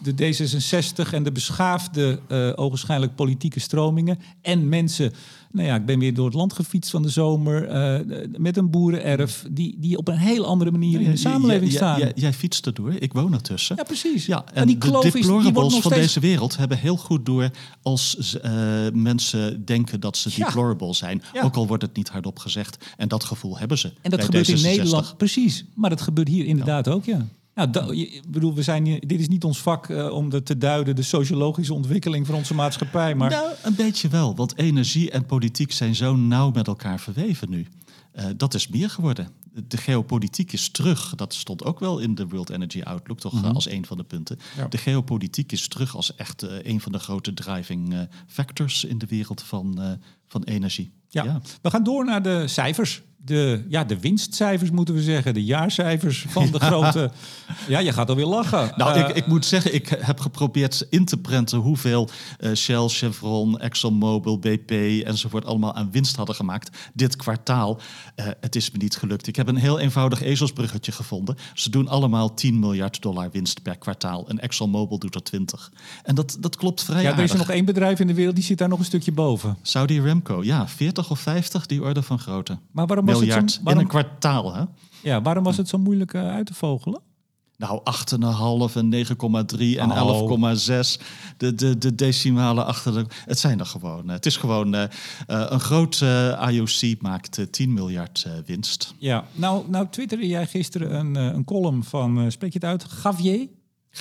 De D66 en de beschaafde, eh ogenschijnlijk politieke stromingen. En mensen, nou ja, ik ben weer door het land gefietst van de zomer. eh, met een boerenerf. Die, die op een heel andere manier in de samenleving staan. Jij, jij fietst erdoor, ik woon ertussen. Ja, precies. Ja, Maar en die de is- die wordt deplorables van steeds- deze wereld hebben heel goed door als eh, mensen denken dat ze Ja. deplorable zijn. Ja. Ook al wordt het niet hardop gezegd. En dat gevoel hebben ze. En dat gebeurt in D66. Nederland, precies. Maar dat gebeurt hier inderdaad ook, ja. Nou, ik bedoel, we zijn dit is niet ons vak eh, om de, te duiden de sociologische ontwikkeling van onze maatschappij. Maar Nou, een beetje wel. Want energie en politiek zijn zo nauw met elkaar verweven nu. Eh, dat is meer geworden. De geopolitiek is terug. Dat stond ook wel in de World Energy Outlook, toch eh, als een van de punten. Mhm. Ja. De geopolitiek is terug als echt eh, een van de grote driving factors in de wereld van, van energie. Ja. we gaan door naar de cijfers. De, ja, de winstcijfers moeten we zeggen. De jaarcijfers van de grote... Ja, je gaat alweer lachen. Nou, Eh, ik, ik moet zeggen, ik heb geprobeerd in te prenten hoeveel eh, Shell, Chevron, ExxonMobil, BP enzovoort allemaal aan winst hadden gemaakt dit kwartaal. Eh, het is me niet gelukt. Ik heb een heel eenvoudig ezelsbruggetje gevonden. Ze doen allemaal 10 miljard dollar winst per kwartaal en ExxonMobil doet er 20. En dat, dat klopt vrij ja, er is er nog één bedrijf in de wereld die zit daar nog een stukje boven. Saudi Aramco, ja, 40 of 50, die orde van grootte. Maar waarom was, Miljard het zo, in een kwartaal, hè? ja, waarom was het zo moeilijk eh, uit te vogelen? Nou, 8,5 en 9,3 en Oh. 11,6. De, de, de decimalen achter de... Het zijn er gewoon. eh, Het is gewoon... eh, een groot eh, IOC maakt eh, 10 miljard winst. Ja, nou, nou twitterde jij gisteren een, een column van, spreek je het uit, Javier?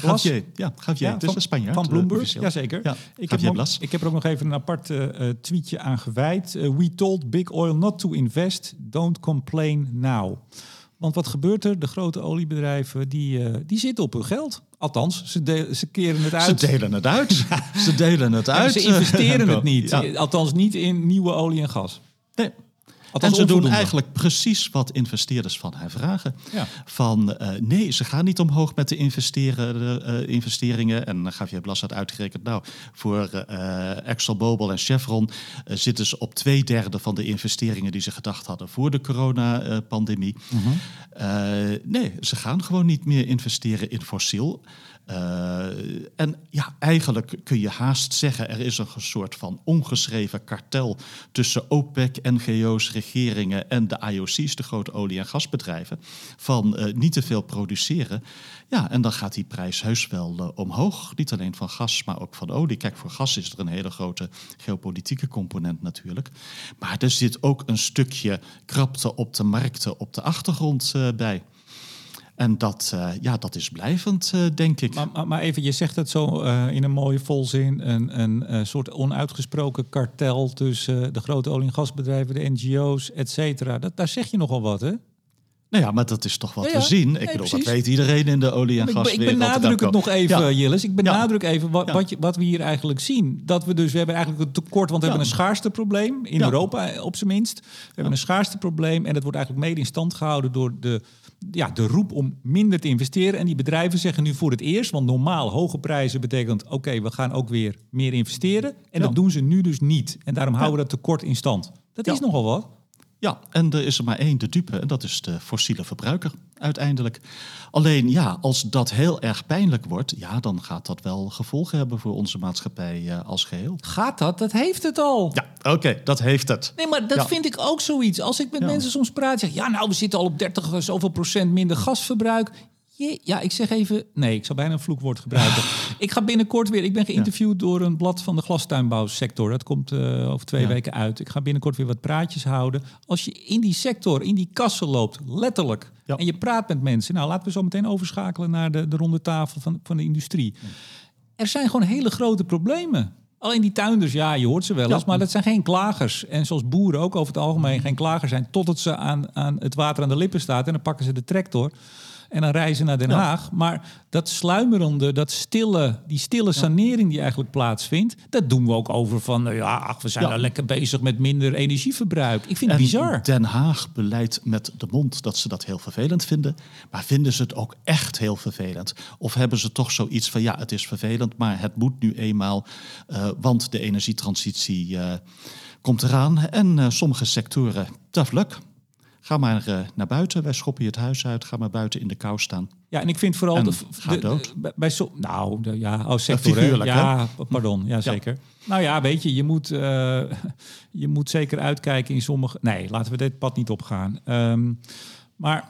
Blas? Javier, ja, Javier. Ja, is van- een Spanjaard. Van Bloomberg, jazeker. Ja, ik, heb nog- ik heb er ook nog even een apart eh, eh, tweetje aan gewijd. Eh, we told Big Oil not to invest, don't complain now. Want wat gebeurt er? De grote oliebedrijven die, die zitten op hun geld. Althans, ze, de- ze keren het uit. Ze delen het uit. Ze delen het En uit. ze investeren het niet. Ja. Althans, niet in nieuwe olie en gas. Nee. Althans, en ze doen eigenlijk precies wat investeerders van hen vragen. Ja. Van eh, nee, ze gaan niet omhoog met de investeren, eh, investeringen. En dan gaf je Blas had uitgerekend. Nou, voor eh ExxonMobil en Chevron zitten ze op twee derde van de investeringen die ze gedacht hadden voor de coronapandemie. Eh, nee, ze gaan gewoon niet meer investeren in fossiel. Eh, en ja, eigenlijk kun je haast zeggen, er is een soort van ongeschreven kartel tussen OPEC, NGO's, regeringen en de IOC's, de grote olie- en gasbedrijven, van eh, niet te veel produceren. Ja, en dan gaat die prijs heus wel eh, omhoog. Niet alleen van gas, maar ook van olie. Kijk, voor gas is er een hele grote geopolitieke component natuurlijk. Maar er zit ook een stukje krapte op de markten op de achtergrond bij. En dat, eh, ja, dat is blijvend, eh, denk ik. Maar, maar, maar even, je zegt het zo eh, in een mooie volzin. Een, een, soort onuitgesproken kartel tussen de grote olie- en gasbedrijven, de NGO's, et cetera. Dat, daar zeg je nogal wat, hè? Nou ja, maar dat is toch wat Ja, we zien. Ik Nee, bedoel, precies. dat weet iedereen in de olie- en gaswereld. ik benadruk het nog even, Ja. Jillis. Ik benadruk even wat, wat, je, wat we hier eigenlijk zien. Dat we dus, we hebben eigenlijk een tekort, want we hebben een schaarsteprobleem. In. Europa op zijn minst. We hebben een schaarsteprobleem. En dat wordt eigenlijk mede in stand gehouden door de, ja, de roep om minder te investeren. En die bedrijven zeggen nu voor het eerst, want normaal hoge prijzen betekent... oké, we gaan ook weer meer investeren. En Ja. dat doen ze nu dus niet. En daarom houden we dat tekort in stand. Dat Ja. is nogal wat. Ja, en er is er maar één de dupe en dat is de fossiele verbruiker uiteindelijk. Alleen ja, als dat heel erg pijnlijk wordt, ja, dan gaat dat wel gevolgen hebben voor onze maatschappij eh, als geheel. Gaat dat? Dat heeft het al. Ja, oké, dat heeft het. Nee, maar dat Ja. vind ik ook zoiets. Als ik met Ja. mensen soms praat, zeg ja, nou, we zitten al op 30 eh, zoveel procent minder gasverbruik. Je- Ja, ik zeg even, nee, ik zou bijna een vloekwoord gebruiken. ik ga binnenkort weer, ik ben geïnterviewd door een blad van de glastuinbouwsector. Dat komt eh, over twee Ja. weken uit. Ik ga binnenkort weer wat praatjes houden. Als je in die sector, in die kassen loopt, letterlijk, Ja. en je praat met mensen. Nou, laten we zo meteen overschakelen naar de, de ronde tafel van, van de industrie. Er zijn gewoon hele grote problemen. Alleen die tuinders, ja, je hoort ze wel eens, Ja. maar dat zijn geen klagers. En zoals boeren ook over het algemeen geen klagers zijn, totdat ze aan, aan het water aan de lippen staat en dan pakken ze de tractor en dan reizen ze naar Den Ja. Haag. Maar dat sluimerende, dat stille, die stille sanering die eigenlijk plaatsvindt, dat doen we ook over van, nou ja, ach, we zijn nou lekker bezig met minder energieverbruik. Ik vind het bizar. Den Haag beleidt met de mond dat ze dat heel vervelend vinden. Maar vinden ze het ook echt heel vervelend? Of hebben ze toch zoiets van ja, het is vervelend, maar het moet nu eenmaal, eh, want de energietransitie eh, komt eraan. En eh, sommige sectoren, tough luck. Ga maar eh, naar buiten, wij schoppen je het huis uit, ga maar buiten in de kou staan. Ja, en ik vind vooral En de, ga de- dood. bij- bij so, nou de, ja, oh, sector, figuurlijk, ja, pardon, ja zeker. Nou ja, weet je, je moet, eh, je moet zeker uitkijken in sommige. Nee, laten we dit pad niet opgaan. Ehm, maar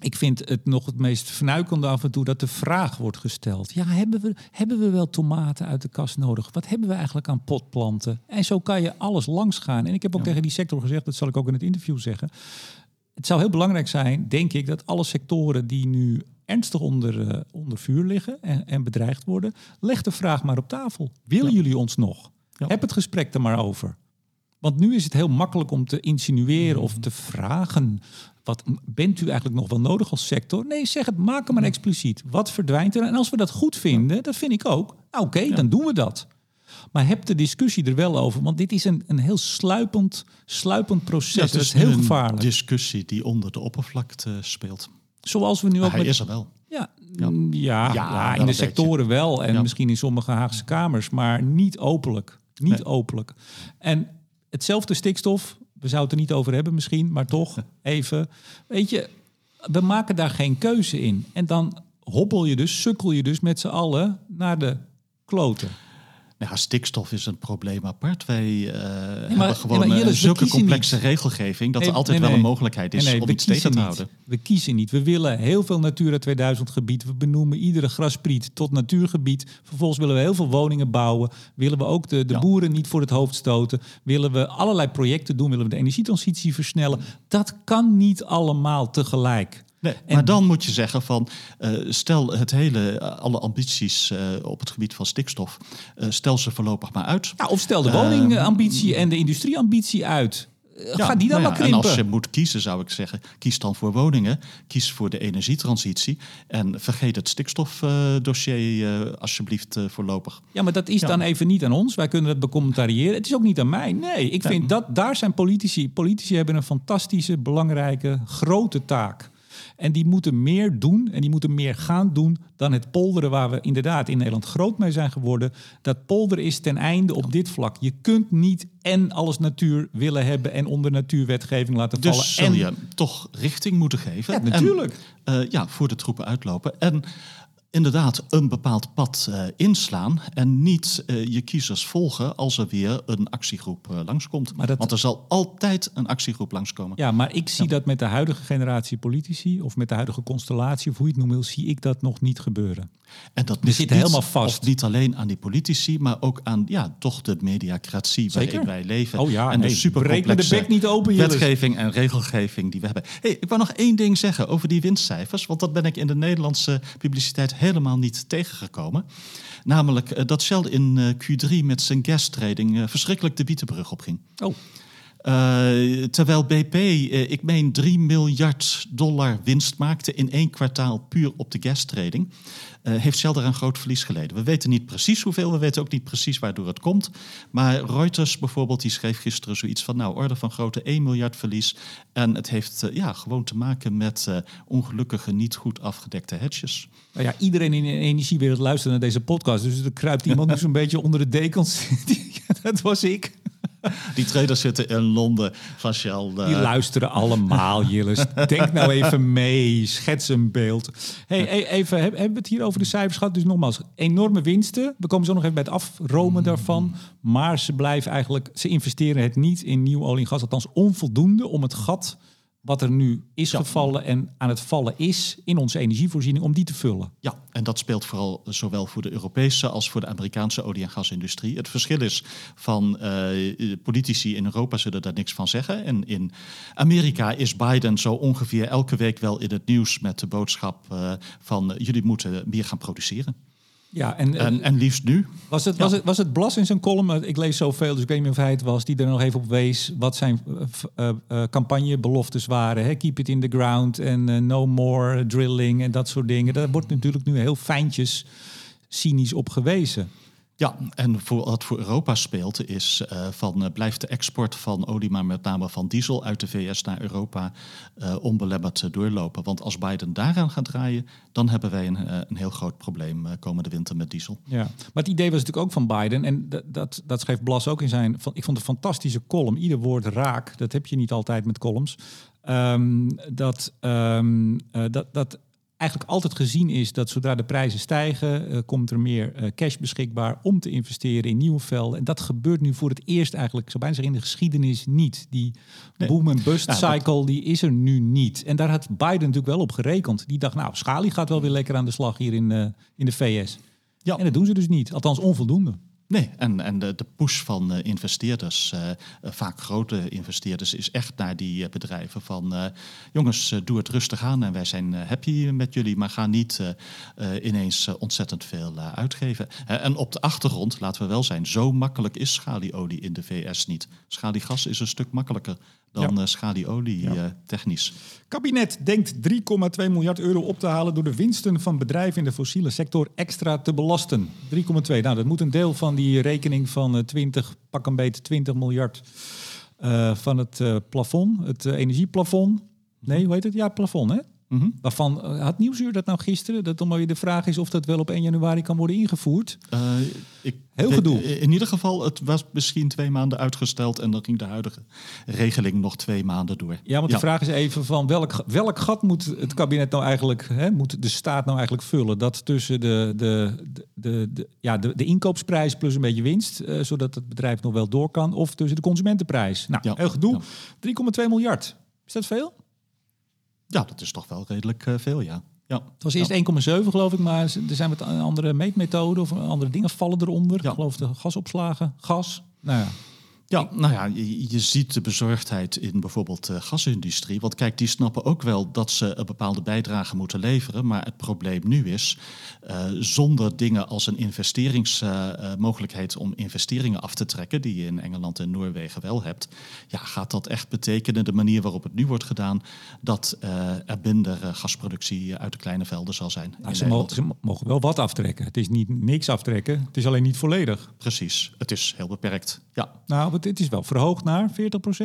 ik vind het nog het meest vernuikende af en toe dat de vraag wordt gesteld: ja, hebben we, hebben we wel tomaten uit de kast nodig? Wat hebben we eigenlijk aan potplanten? En zo kan je alles langs gaan. En ik heb ook tegen die sector gezegd, dat zal ik ook in het interview zeggen. Het zou heel belangrijk zijn, denk ik, dat alle sectoren die nu ernstig onder, eh, onder vuur liggen en, en bedreigd worden, leg de vraag maar op tafel. Willen Ja. jullie ons nog? Ja. Heb het gesprek er maar over. Want nu is het heel makkelijk om te insinueren of te vragen. Wat bent u eigenlijk nog wel nodig als sector? Nee, zeg het, maak hem maar expliciet. Wat verdwijnt er? En als we dat goed vinden, dat vind ik ook. Nou, Oké, dan doen we dat. Maar heb de discussie er wel over. Want dit is een, een heel sluipend, sluipend proces. Ja, het dat is heel een gevaarlijk. discussie die onder de oppervlakte speelt. Zoals we nu ook Maar hij met is er wel. Ja, Ja. mm, ja, in een de beetje. sectoren wel. En misschien in sommige Haagse kamers, maar niet openlijk. Niet Nee. openlijk. En hetzelfde stikstof, we zouden het er niet over hebben misschien, maar toch even. Weet je, we maken daar geen keuze in. En dan hobbel je dus, sukkel je dus met z'n allen naar de kloten. Nou, stikstof is een probleem apart. Wij uh, maar- hebben gewoon eh, zulke complexe niet. regelgeving dat Nee, er altijd wel een mogelijkheid is om iets tegen te houden. We kiezen niet. We willen heel veel Natura 2000 gebied. We benoemen iedere graspriet tot natuurgebied. Vervolgens willen we heel veel woningen bouwen. Willen we ook de, de Ja. boeren niet voor het hoofd stoten. Willen we allerlei projecten doen. Willen we de energietransitie versnellen. Dat kan niet allemaal tegelijk. Nee, En- maar dan moet je zeggen van, eh, stel het hele, eh, alle ambities eh, op het gebied van stikstof, stel ze voorlopig maar uit. Ja, of stel de Ehm, woningambitie en de industrieambitie uit. Ja, Ga die dan nou ja, maar krimpen. En als je moet kiezen, zou ik zeggen, kies dan voor woningen, kies voor de energietransitie en vergeet het stikstofdossier alsjeblieft voorlopig. Ja, maar dat is Ja. dan even niet aan ons. Wij kunnen het becommentariëren. Het is ook niet aan mij. Nee, ik vind dat daar zijn politici. Politici hebben een fantastische, belangrijke, grote taak. En die moeten meer doen en die moeten meer gaan doen dan het polderen waar we inderdaad in Nederland groot mee zijn geworden. Dat polderen is ten einde op dit vlak. Je kunt niet en alles natuur willen hebben en onder natuurwetgeving laten vallen. Dus zul en je toch richting moeten geven. Ja, En, natuurlijk. eh, ja, voor de troepen uitlopen. En inderdaad een bepaald pad eh, inslaan. En niet eh, je kiezers volgen als er weer een actiegroep eh, langskomt. Maar dat- Want er zal altijd een actiegroep langskomen. Ja, maar ik zie dat met de huidige generatie politici, of met de huidige constellatie, of hoe je het noemt, zie ik dat nog niet gebeuren. En dat zitten niet- helemaal vast. Niet alleen aan die politici, maar ook aan ja, toch de mediacratie Zeker. waarin wij leven. Oh ja, en nee, de supercomplexe de bek niet open, wetgeving en regelgeving die we hebben. Hey, ik wou nog één ding zeggen over die winstcijfers, want dat ben ik in de Nederlandse publiciteit helemaal niet tegengekomen. Namelijk eh, dat Shell in eh, Q3 met zijn gastrading eh, verschrikkelijk de bietenbrug opging. Oh, terwijl BP, ik meen 3 miljard dollar winst maakte in één kwartaal puur op de gastrading, eh, heeft Shell daar een groot verlies geleden. We weten niet precies hoeveel, we weten ook niet precies waardoor het komt. Maar Reuters bijvoorbeeld, die schreef gisteren zoiets van, nou, orde van grootte 1 miljard verlies. En het heeft eh, ja, gewoon te maken met eh, ongelukkige, niet goed afgedekte hedges. Nou ja, iedereen in de energiewereld luistert naar deze podcast. Dus er kruipt iemand nu zo'n beetje onder de dekens. Dat was ik. Die traders zitten in Londen van Shell. eh, Die luisteren allemaal, Jillis. Denk nou even mee. Schets een beeld. Hey, e- even, heb- hebben we het hier over de cijfers gehad? Dus nogmaals, enorme winsten. We komen zo nog even bij het afromen daarvan. Maar ze blijven eigenlijk... Ze investeren het niet in nieuw olie en gas. Althans onvoldoende om het gat wat er nu is Ja. gevallen en aan het vallen is in onze energievoorziening, om die te vullen. Ja, en dat speelt vooral zowel voor de Europese als voor de Amerikaanse olie- en gasindustrie. Het verschil is van eh, politici in Europa zullen daar niks van zeggen. En in Amerika is Biden zo ongeveer elke week wel in het nieuws met de boodschap eh, van jullie moeten meer gaan produceren. Ja, en, eh, En, en liefst nu. Was het, was, het, was het Blas in zijn column, ik lees zoveel, dus ik weet niet of hij het was, die er nog even op wees wat zijn eh, eh, campagnebeloftes waren. Hè? Keep it in the ground en no more drilling en dat soort dingen. Daar wordt natuurlijk nu heel fijntjes cynisch op gewezen. Ja, en wat voor Europa speelt is eh, van eh, blijft de export van olie, maar met name van diesel uit de VS naar Europa eh, onbelemmerd doorlopen. Want als Biden daaraan gaat draaien, dan hebben wij een, een heel groot probleem komende winter met diesel. Ja. Maar het idee was natuurlijk ook van Biden, en dat, dat, dat schreef Blas ook in zijn. Van, ik vond een fantastische column. Ieder woord raak. Dat heb je niet altijd met columns. Ehm, dat, ehm, eh, dat, dat eigenlijk altijd gezien is dat zodra de prijzen stijgen, eh, komt er meer eh, cash beschikbaar om te investeren in nieuwe velden. En dat gebeurt nu voor het eerst eigenlijk, ik zou bijna zeggen, in de geschiedenis niet. Die Nee. boom and bust dat- cycle, die is er nu niet. En daar had Biden natuurlijk wel op gerekend. Die dacht, nou, Schali gaat wel weer lekker aan de slag hier in, eh, in de VS. Ja. En dat doen ze dus niet, althans onvoldoende. Nee, en, en de, de push van eh, investeerders, eh, eh, vaak grote investeerders, is echt naar die bedrijven van jongens, doe het rustig aan en wij zijn happy met jullie, maar ga niet ineens ontzettend veel uitgeven. En op de achtergrond, laten we wel zijn, zo makkelijk is schalieolie in de VS niet. Schaliegas is een stuk makkelijker dan Ja. eh, schalieolie Ja. eh, technisch. Kabinet denkt 3,2 miljard euro op te halen door de winsten van bedrijven in de fossiele sector extra te belasten. 3,2. Nou, dat moet een deel van die rekening van eh, 20, pak een beetje 20 miljard eh, van het eh, plafond, het eh, energieplafond. Nee, hoe heet het? Ja, plafond, hè? Mhm. Waarvan eh, had Nieuwsuur dat nou gisteren? Dat dan maar weer de vraag is of dat wel op 1 januari kan worden ingevoerd. Eh, ik Heel gedoe. In ieder geval, het was misschien twee maanden uitgesteld en dan ging de huidige regeling nog twee maanden door. Ja, want de vraag is even van welk, welk gat moet het kabinet nou eigenlijk, hè, moet de staat nou eigenlijk vullen? Dat tussen de, de, de, de, de- ja, de, de inkoopsprijs plus een beetje winst, eh, zodat het bedrijf nog wel door kan, of tussen de consumentenprijs. Nou, Ja. heel gedoe. Ja. 3,2 miljard. Is dat veel? Ja, dat is toch wel redelijk eh, veel, ja. ja. Het was eerst 1,7 geloof ik, maar er zijn wat andere meetmethoden of andere dingen vallen eronder. Ja. Ik geloof de gasopslagen, gas. Nou ja, Ja, nou ja, je, je ziet de bezorgdheid in bijvoorbeeld de gasindustrie. Want kijk, die snappen ook wel dat ze een bepaalde bijdrage moeten leveren. Maar het probleem nu is, eh, zonder dingen als een investeringsmogelijkheid om investeringen af te trekken, die je in Engeland en Noorwegen wel hebt, ja, gaat dat echt betekenen, de manier waarop het nu wordt gedaan, dat eh, er minder eh, gasproductie uit de kleine velden zal zijn. nou, ze, mogen, ze mogen wel wat aftrekken. Het is niet niks aftrekken, het is alleen niet volledig. Precies, het is heel beperkt. Ja, Nou, het, het is wel verhoogd naar 40%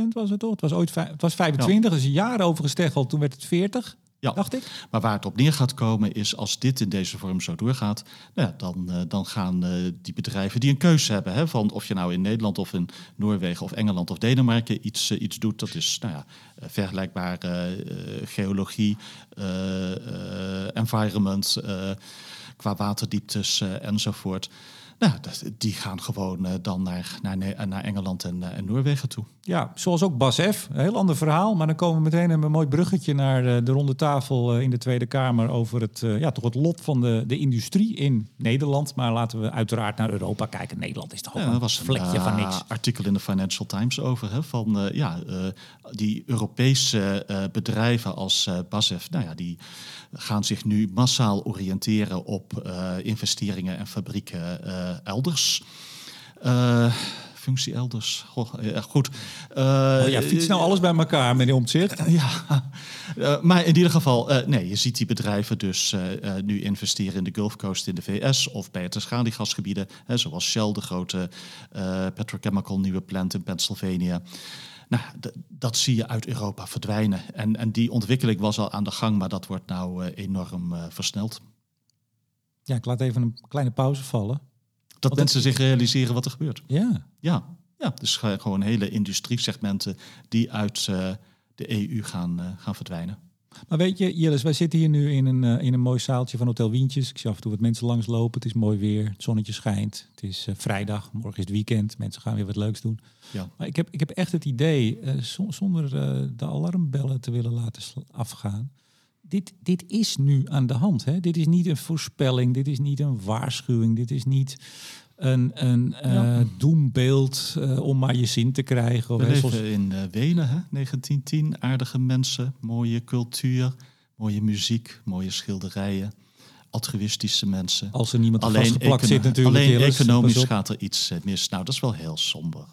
was het toch? Het was ooit het was 25, er is een jaar over gesteggeld. Toen werd het 40, Ja. dacht ik. Maar waar het op neer gaat komen is als dit in deze vorm zo doorgaat, nou ja, dan, eh, dan gaan eh, die bedrijven die een keuze hebben, hè, van of je nou in Nederland of in Noorwegen of Engeland of Denemarken iets, eh, iets doet, dat is nou ja, vergelijkbare geologie, environment, qua waterdieptes enzovoort. Nou, die gaan gewoon eh, dan naar, naar, Ne- naar Engeland en, eh, en Noorwegen toe. Ja, zoals ook Bas F. Een heel ander verhaal. Maar dan komen we meteen met een mooi bruggetje naar eh, de ronde tafel eh, in de Tweede Kamer over het, eh, ja, toch het lot van de, de industrie in Nederland. Maar laten we uiteraard naar Europa kijken. Nederland is toch ook Ja, een was vlekje van eh, niks. artikel in de Financial Times over. Hè, van eh, ja, eh, die Europese eh, bedrijven als eh BASF, nou ja, die gaan zich nu massaal oriënteren op eh, investeringen en fabrieken eh, elders. Eh, functie elders. Goh, goed. Oh ja, fiets nou alles bij elkaar, meneer Omtzigt. ja, maar in ieder geval, nee, je ziet die bedrijven dus nu investeren in de Gulf Coast in de VS of bij het schaliegasgebieden, hè, zoals Shell, de grote petrochemical nieuwe plant in Pennsylvania. Nou, dat zie je uit Europa verdwijnen. En, en die ontwikkeling was al aan de gang, maar dat wordt nou eh, enorm eh, versneld. Ja, ik laat even een kleine pauze vallen. Dat Want mensen zich realiseren wat er gebeurt. Ja, Ja, ja dus ge- gewoon hele industriesegmenten die uit eh, de EU gaan, gaan verdwijnen. Maar weet je, Jillis, wij zitten hier nu in een, eh, in een mooi zaaltje van Hotel Wientjes. Ik zie af en toe wat mensen langslopen. Het is mooi weer, het zonnetje schijnt. Het is eh, vrijdag, morgen is het weekend. Mensen gaan weer wat leuks doen. Ja. Maar ik heb, ik heb echt het idee, eh, zo- zonder de alarmbellen te willen laten afgaan. Dit, dit is nu aan de hand. Hè? Dit is niet een voorspelling, dit is niet een waarschuwing, dit is niet een, een eh, doembeeld eh, om maar je zin te krijgen. Of, We leven in eh, Wenen, hè? 1910. Aardige mensen, mooie cultuur, mooie muziek, mooie schilderijen, altruïstische mensen. als er niemand Alleen, vastgeplakt zit natuurlijk. alleen Jillis, economisch gaat er iets mis. Nou, dat is wel heel somber.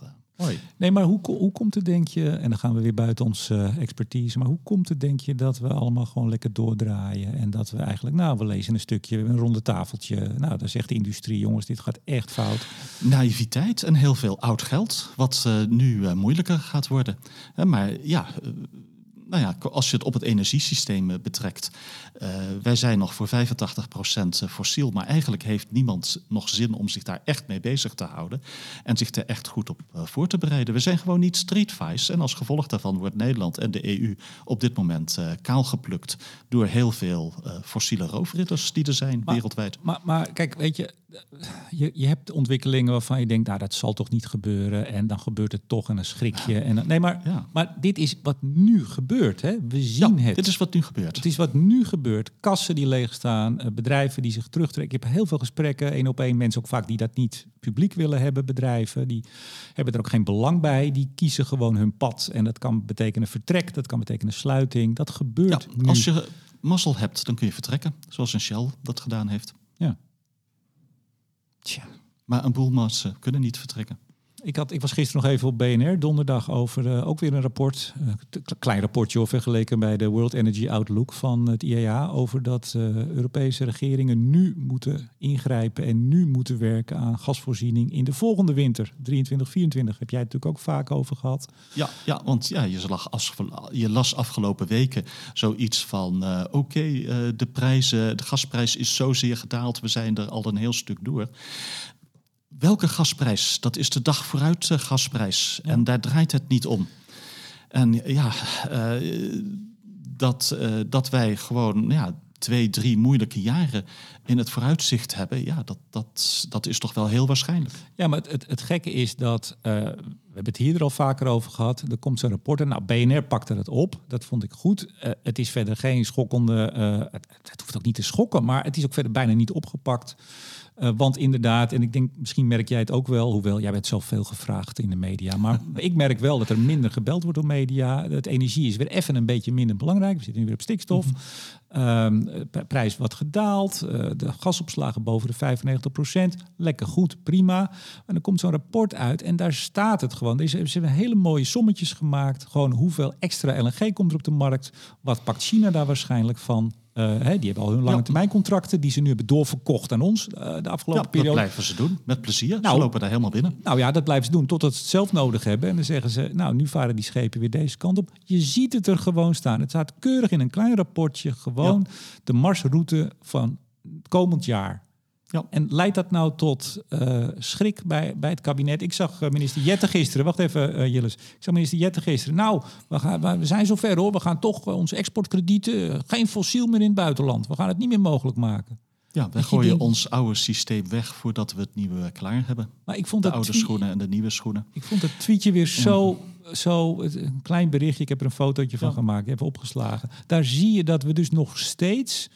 Nee, maar hoe, hoe komt het, denk je, en dan gaan we weer buiten onze eh, expertise, maar hoe komt het, denk je, dat we allemaal gewoon lekker doordraaien en dat we eigenlijk, nou, we lezen een stukje, we een ronde tafeltje, nou, dan zegt de industrie, jongens, dit gaat echt fout. Naïviteit en heel veel oud geld, wat eh, nu eh, moeilijker gaat worden. Maar ja, nou ja, als je het op het energiesysteem eh, betrekt, eh, wij zijn nog voor 85% fossiel, maar eigenlijk heeft niemand nog zin om zich daar echt mee bezig te houden en zich er echt goed op eh, voor te bereiden. We zijn gewoon niet streetwise en als gevolg daarvan wordt Nederland en de EU op dit moment eh kaalgeplukt door heel veel eh, fossiele roofridders die er zijn Maar- wereldwijd. Maar, maar kijk, weet je, je, je hebt ontwikkelingen waarvan je denkt, nou, dat zal toch niet gebeuren en dan gebeurt het toch en dan schrik je. En dan, nee, maar, Ja. maar dit is wat nu gebeurt, hè? we zien Ja, het. dit is wat nu gebeurt. Het is wat nu gebeurt. Kassen die leegstaan, eh, bedrijven die zich terugtrekken. Ik heb heel veel gesprekken, één op één. Mensen ook vaak die dat niet publiek willen hebben, bedrijven. Die hebben er ook geen belang bij. Die kiezen gewoon hun pad. En dat kan betekenen vertrek, dat kan betekenen sluiting. Dat gebeurt Ja, nu. als je mazzel hebt, dan kun je vertrekken, zoals een Shell dat gedaan heeft. Ja. Tja. Maar een boel mensen kunnen niet vertrekken. Ik, had, ik was gisteren nog even op BNR, donderdag, over uh, ook weer een rapport. Een uh, klein rapportje vergeleken bij de World Energy Outlook van het IEA. Over dat uh, Europese regeringen nu moeten ingrijpen en nu moeten werken aan gasvoorziening in de volgende winter, 23, 24. Heb jij het natuurlijk ook vaak over gehad. Ja, ja want ja, je, lag je las afgelopen weken zoiets van: oké, de prijzen, de gasprijs is zozeer gedaald, we zijn er al een heel stuk door. Welke gasprijs? Dat is de dag vooruit uh, gasprijs. Ja. En daar draait het niet om. En ja, uh, dat, uh, dat wij gewoon ja, twee, drie moeilijke jaren in het vooruitzicht hebben, ja, dat, dat, dat is toch wel heel waarschijnlijk. Ja, maar het, het, het gekke is dat, we hebben het hier er al vaker over gehad, er komt zo'n rapport en nou, BNR pakte het op, dat vond ik goed. het is verder geen schokkende, het, het hoeft ook niet te schokken, maar het is ook verder bijna niet opgepakt. Uh, want inderdaad, en ik denk, misschien merk jij het ook wel, hoewel jij bent zoveel gevraagd in de media. Maar ik merk wel dat er minder gebeld wordt door media. Het energie is weer even een beetje minder belangrijk. We zitten nu weer op stikstof. Mm -hmm. um, prijs wat gedaald. Uh, de gasopslagen boven de 95 procent. Lekker goed, prima. En dan komt zo'n rapport uit en daar staat het gewoon. Ze hebben hele mooie sommetjes gemaakt. Gewoon hoeveel extra LNG komt er op de markt. Wat pakt China daar waarschijnlijk van? Uh, hè, die hebben al hun lange termijn contracten die ze nu hebben doorverkocht aan ons uh, de afgelopen ja, periode. Dat blijven ze doen, met plezier. Nou, ze lopen daar helemaal binnen. Nou ja, dat blijven ze doen totdat ze het zelf nodig hebben. En dan zeggen ze, nou nu varen die schepen weer deze kant op. Je ziet het er gewoon staan. Het staat keurig in een klein rapportje. Gewoon ja. de marsroute van komend jaar. Ja. En leidt dat nou tot uh, schrik bij, bij het kabinet? Ik zag uh, minister Jette gisteren, wacht even uh, Jilles. Ik zag minister Jette gisteren. Nou, we, gaan, we zijn zover hoor. We gaan toch onze exportkredieten, geen fossiel meer in het buitenland. We gaan het niet meer mogelijk maken. Ja, we gooien ons oude systeem weg voordat we het nieuwe klaar hebben. Maar ik vond de oude schoenen en de nieuwe schoenen. Ik vond het tweetje weer zo, ja. zo een klein berichtje. Ik heb er een fotootje van gemaakt, even opgeslagen. Daar zie je dat we dus nog steeds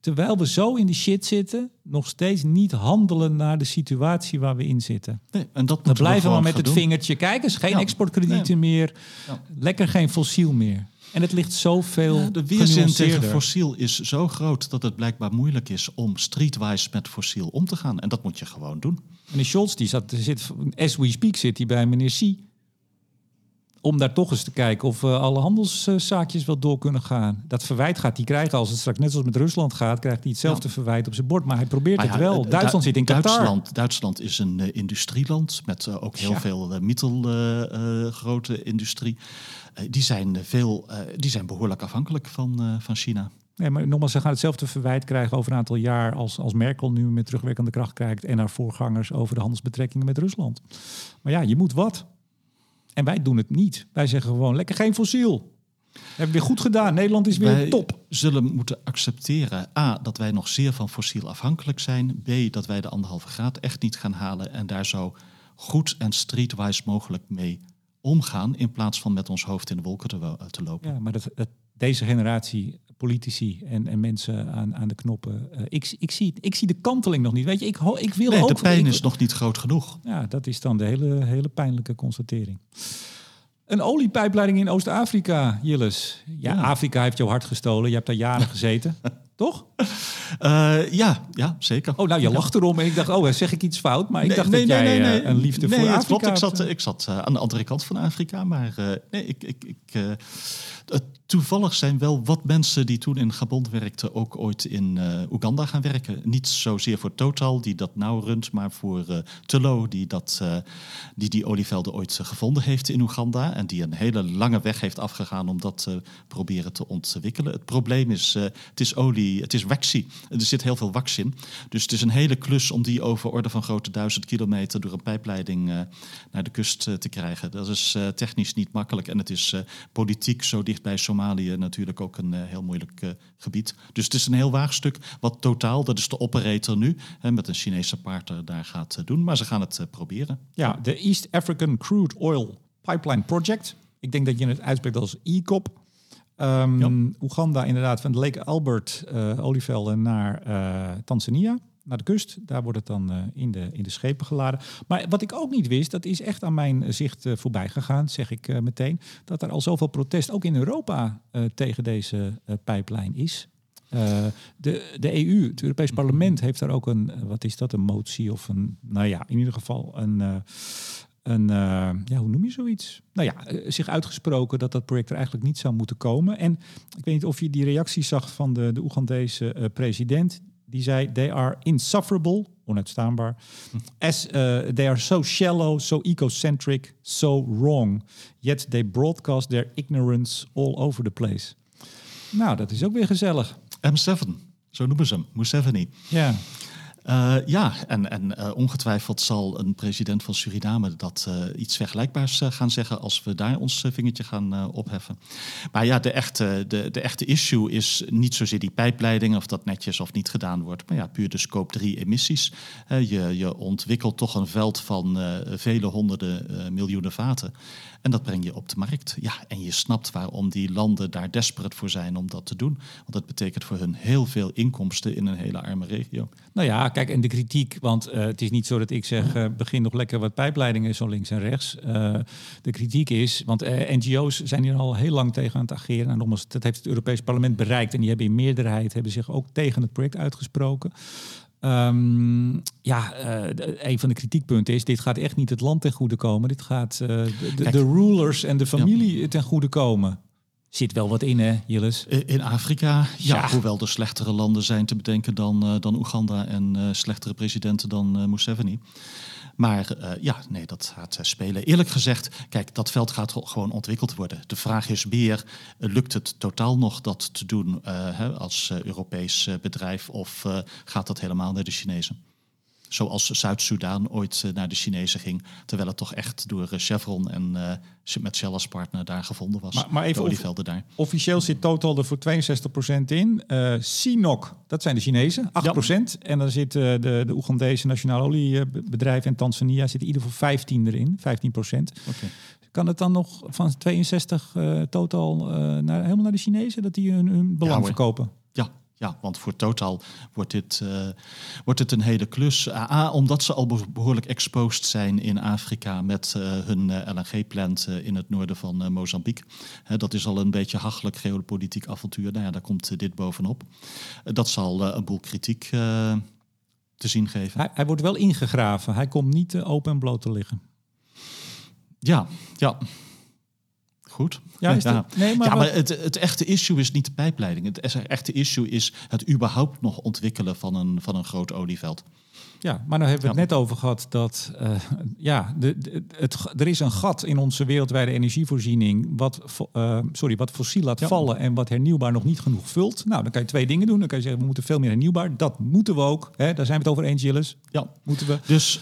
terwijl we zo in de shit zitten, nog steeds niet handelen naar de situatie waar we in zitten. Nee, en dat we blijven we maar met het doen. vingertje. Kijk eens, geen ja. exportkredieten nee. meer. Ja. Lekker geen fossiel meer. En het ligt zoveel. Ja, de weerzin tegen fossiel is zo groot dat het blijkbaar moeilijk is om streetwise met fossiel om te gaan. En dat moet je gewoon doen. Meneer Scholz, die zat, zit, as we speak, zit hij bij meneer C om daar toch eens te kijken of uh, alle handelszaakjes wel door kunnen gaan. Dat verwijt gaat hij krijgen als het straks net zoals met Rusland gaat, krijgt hij hetzelfde ja. verwijt op zijn bord. Maar hij probeert maar ja, het wel. Duitsland zit in Qatar. Duitsland, Duitsland is een uh, industrieland met uh, ook heel ja. veel middelgrote industrie. die, zijn veel, die zijn behoorlijk afhankelijk van, van China. Nee, maar nogmaals, ze gaan hetzelfde verwijt krijgen over een aantal jaar als, als Merkel nu met terugwerkende kracht krijgt en haar voorgangers over de handelsbetrekkingen met Rusland. Maar ja, je moet wat. En wij doen het niet. Wij zeggen gewoon lekker geen fossiel. hebben we weer goed gedaan. Nederland is weer wij top. zullen moeten accepteren, A, dat wij nog zeer van fossiel afhankelijk zijn. B, dat wij de anderhalve graad echt niet gaan halen. En daar zo goed en streetwise mogelijk mee omgaan. In plaats van met ons hoofd in de wolken te, te lopen. Ja, maar dat, dat, deze generatie politici en, en mensen aan, aan de knoppen. Uh, ik, ik, zie, ik zie de kanteling nog niet. Weet je, ik, ik wil nee, ook... De pijn ik, is nog niet groot genoeg. Ja, dat is dan de hele, hele pijnlijke constatering. Een oliepijpleiding in Oost-Afrika, Jilles. Ja, ja, Afrika heeft jouw hart gestolen. Je hebt daar jaren gezeten. Toch? Uh, ja, ja, zeker. Oh, nou, je lacht erom en ik dacht, oh, zeg ik iets fout? Maar ik nee, dacht nee, dat nee, jij uh, een liefde voor Afrika klopt. Ik zat, ik zat uh, aan de andere kant van Afrika, maar nee, ik, ik, ik toevallig zijn wel wat mensen die toen in Gabon werkten ook ooit in Oeganda gaan werken. Niet zozeer voor Total, die dat nou runt, maar voor Tullow, die, dat, die die olievelden ooit gevonden heeft in Oeganda. En die een hele lange weg heeft afgegaan om dat te proberen te ontwikkelen. Het probleem is, het is olie, het is waxy. Er zit heel veel wax in. Dus het is een hele klus om die over orde van grootte duizend kilometer door een pijpleiding naar de kust te krijgen. Dat is technisch niet makkelijk en het is politiek zo dicht bij Somalië natuurlijk ook een heel moeilijk gebied. Dus het is een heel waagstuk wat totaal, dat is de operator nu, hè, met een Chinese partner daar gaat doen. Maar ze gaan het proberen. Ja, de East African Crude Oil Pipeline Project. Ik denk dat je het uitspreekt als ECOP. Um, ja. Oeganda inderdaad, van de Lake Albert olievelden naar Tanzania naar de kust. Daar wordt het dan uh, in, de, in de schepen geladen. Maar wat ik ook niet wist, dat is echt aan mijn zicht uh, voorbij gegaan, zeg ik uh, meteen, dat er al zoveel protest ook in Europa tegen deze pijplijn is. de, de EU, het Europees Parlement, heeft daar ook een, wat is dat, een motie of een, nou ja, in ieder geval een een, eh, ja, hoe noem je zoiets? Nou ja, eh, zich uitgesproken dat dat project er eigenlijk niet zou moeten komen. En ik weet niet of je die reactie zag van de, de Oegandese eh, president. Die zei, they are insufferable, onuitstaanbaar. As they are so shallow, so ecocentric, so wrong. Yet they broadcast their ignorance all over the place. Nou, dat is ook weer gezellig. M7, zo noemen ze hem, Museveni. Ja. Uh, ja, en, en uh, ongetwijfeld zal een president van Suriname dat uh, iets vergelijkbaars gaan zeggen als we daar ons vingertje gaan opheffen. Maar ja, de echte, de, de echte issue is niet zozeer die pijpleiding of dat netjes of niet gedaan wordt, maar ja, puur de scope 3 emissies. je, je ontwikkelt toch een veld van vele honderden miljoenen vaten. En dat breng je op de markt. Ja, en je snapt waarom die landen daar desperate voor zijn om dat te doen. Want dat betekent voor hun heel veel inkomsten in een hele arme regio. Nou ja, kijk, en de kritiek, want uh, het is niet zo dat ik zeg, uh, begin nog lekker wat pijpleidingen zo links en rechts. Uh, de kritiek is, want NGO's zijn hier al heel lang tegen aan het ageren. En nogmaals, dat heeft het Europees Parlement bereikt. En die hebben in meerderheid hebben zich ook tegen het project uitgesproken. Um, ja, uh, een van de kritiekpunten is: dit gaat echt niet het land ten goede komen. Dit gaat uh, de, rulers en de familie ja. ten goede komen. Zit wel wat in, hè, Jilles? In Afrika, ja, ja. hoewel er slechtere landen zijn te bedenken dan, uh, dan Oeganda en slechtere presidenten dan Museveni. Maar uh, ja, nee, dat gaat uh, spelen. Eerlijk gezegd, kijk, dat veld gaat gewoon ontwikkeld worden. De vraag is meer, uh, lukt het totaal nog dat te doen hè, als Europees bedrijf of gaat dat helemaal naar de Chinezen? Zoals Zuid-Soedan ooit naar de Chinezen ging. Terwijl het toch echt door Chevron en met Shell als partner daar gevonden was. Maar, maar even olievelden daar. Officieel zit Total er voor 62% in. Uh, dat zijn de Chinezen, 8%. Ja. En dan zit uh, de, de Oegandese nationale oliebedrijf en Tanzania zit in ieder geval 15 erin, 15%. Okay. Kan het dan nog van 62 uh, Total naar, helemaal naar de Chinezen, dat die hun, hun belang ja, verkopen? Ja, ja, want voor Total wordt dit, uh, wordt dit een hele klus. A, omdat ze al behoorlijk exposed zijn in Afrika met uh, hun uh, LNG-plant in het noorden van Mozambique. dat is al een beetje hachelijk geopolitiek avontuur. Nou ja, daar komt dit bovenop. dat zal een boel kritiek te zien geven. Hij, hij, wordt wel ingegraven. Hij komt niet open en bloot te liggen. Ja, ja. Goed. Ja, is ja. Nee, maar, ja, maar het, het, echte issue is niet de pijpleiding. Het echte issue is het überhaupt nog ontwikkelen van een, van een groot olieveld. Ja, maar nou hebben we het net over gehad dat uh, ja, de, de, het, er is een gat in onze wereldwijde energievoorziening wat, uh, sorry, wat fossiel laat ja. vallen en wat hernieuwbaar nog niet genoeg vult. Nou, dan kan je twee dingen doen. Dan kan je zeggen, we moeten veel meer hernieuwbaar. Dat moeten we ook. Hè? Daar zijn we het over eens, Gilles. Ja, moeten we. Dus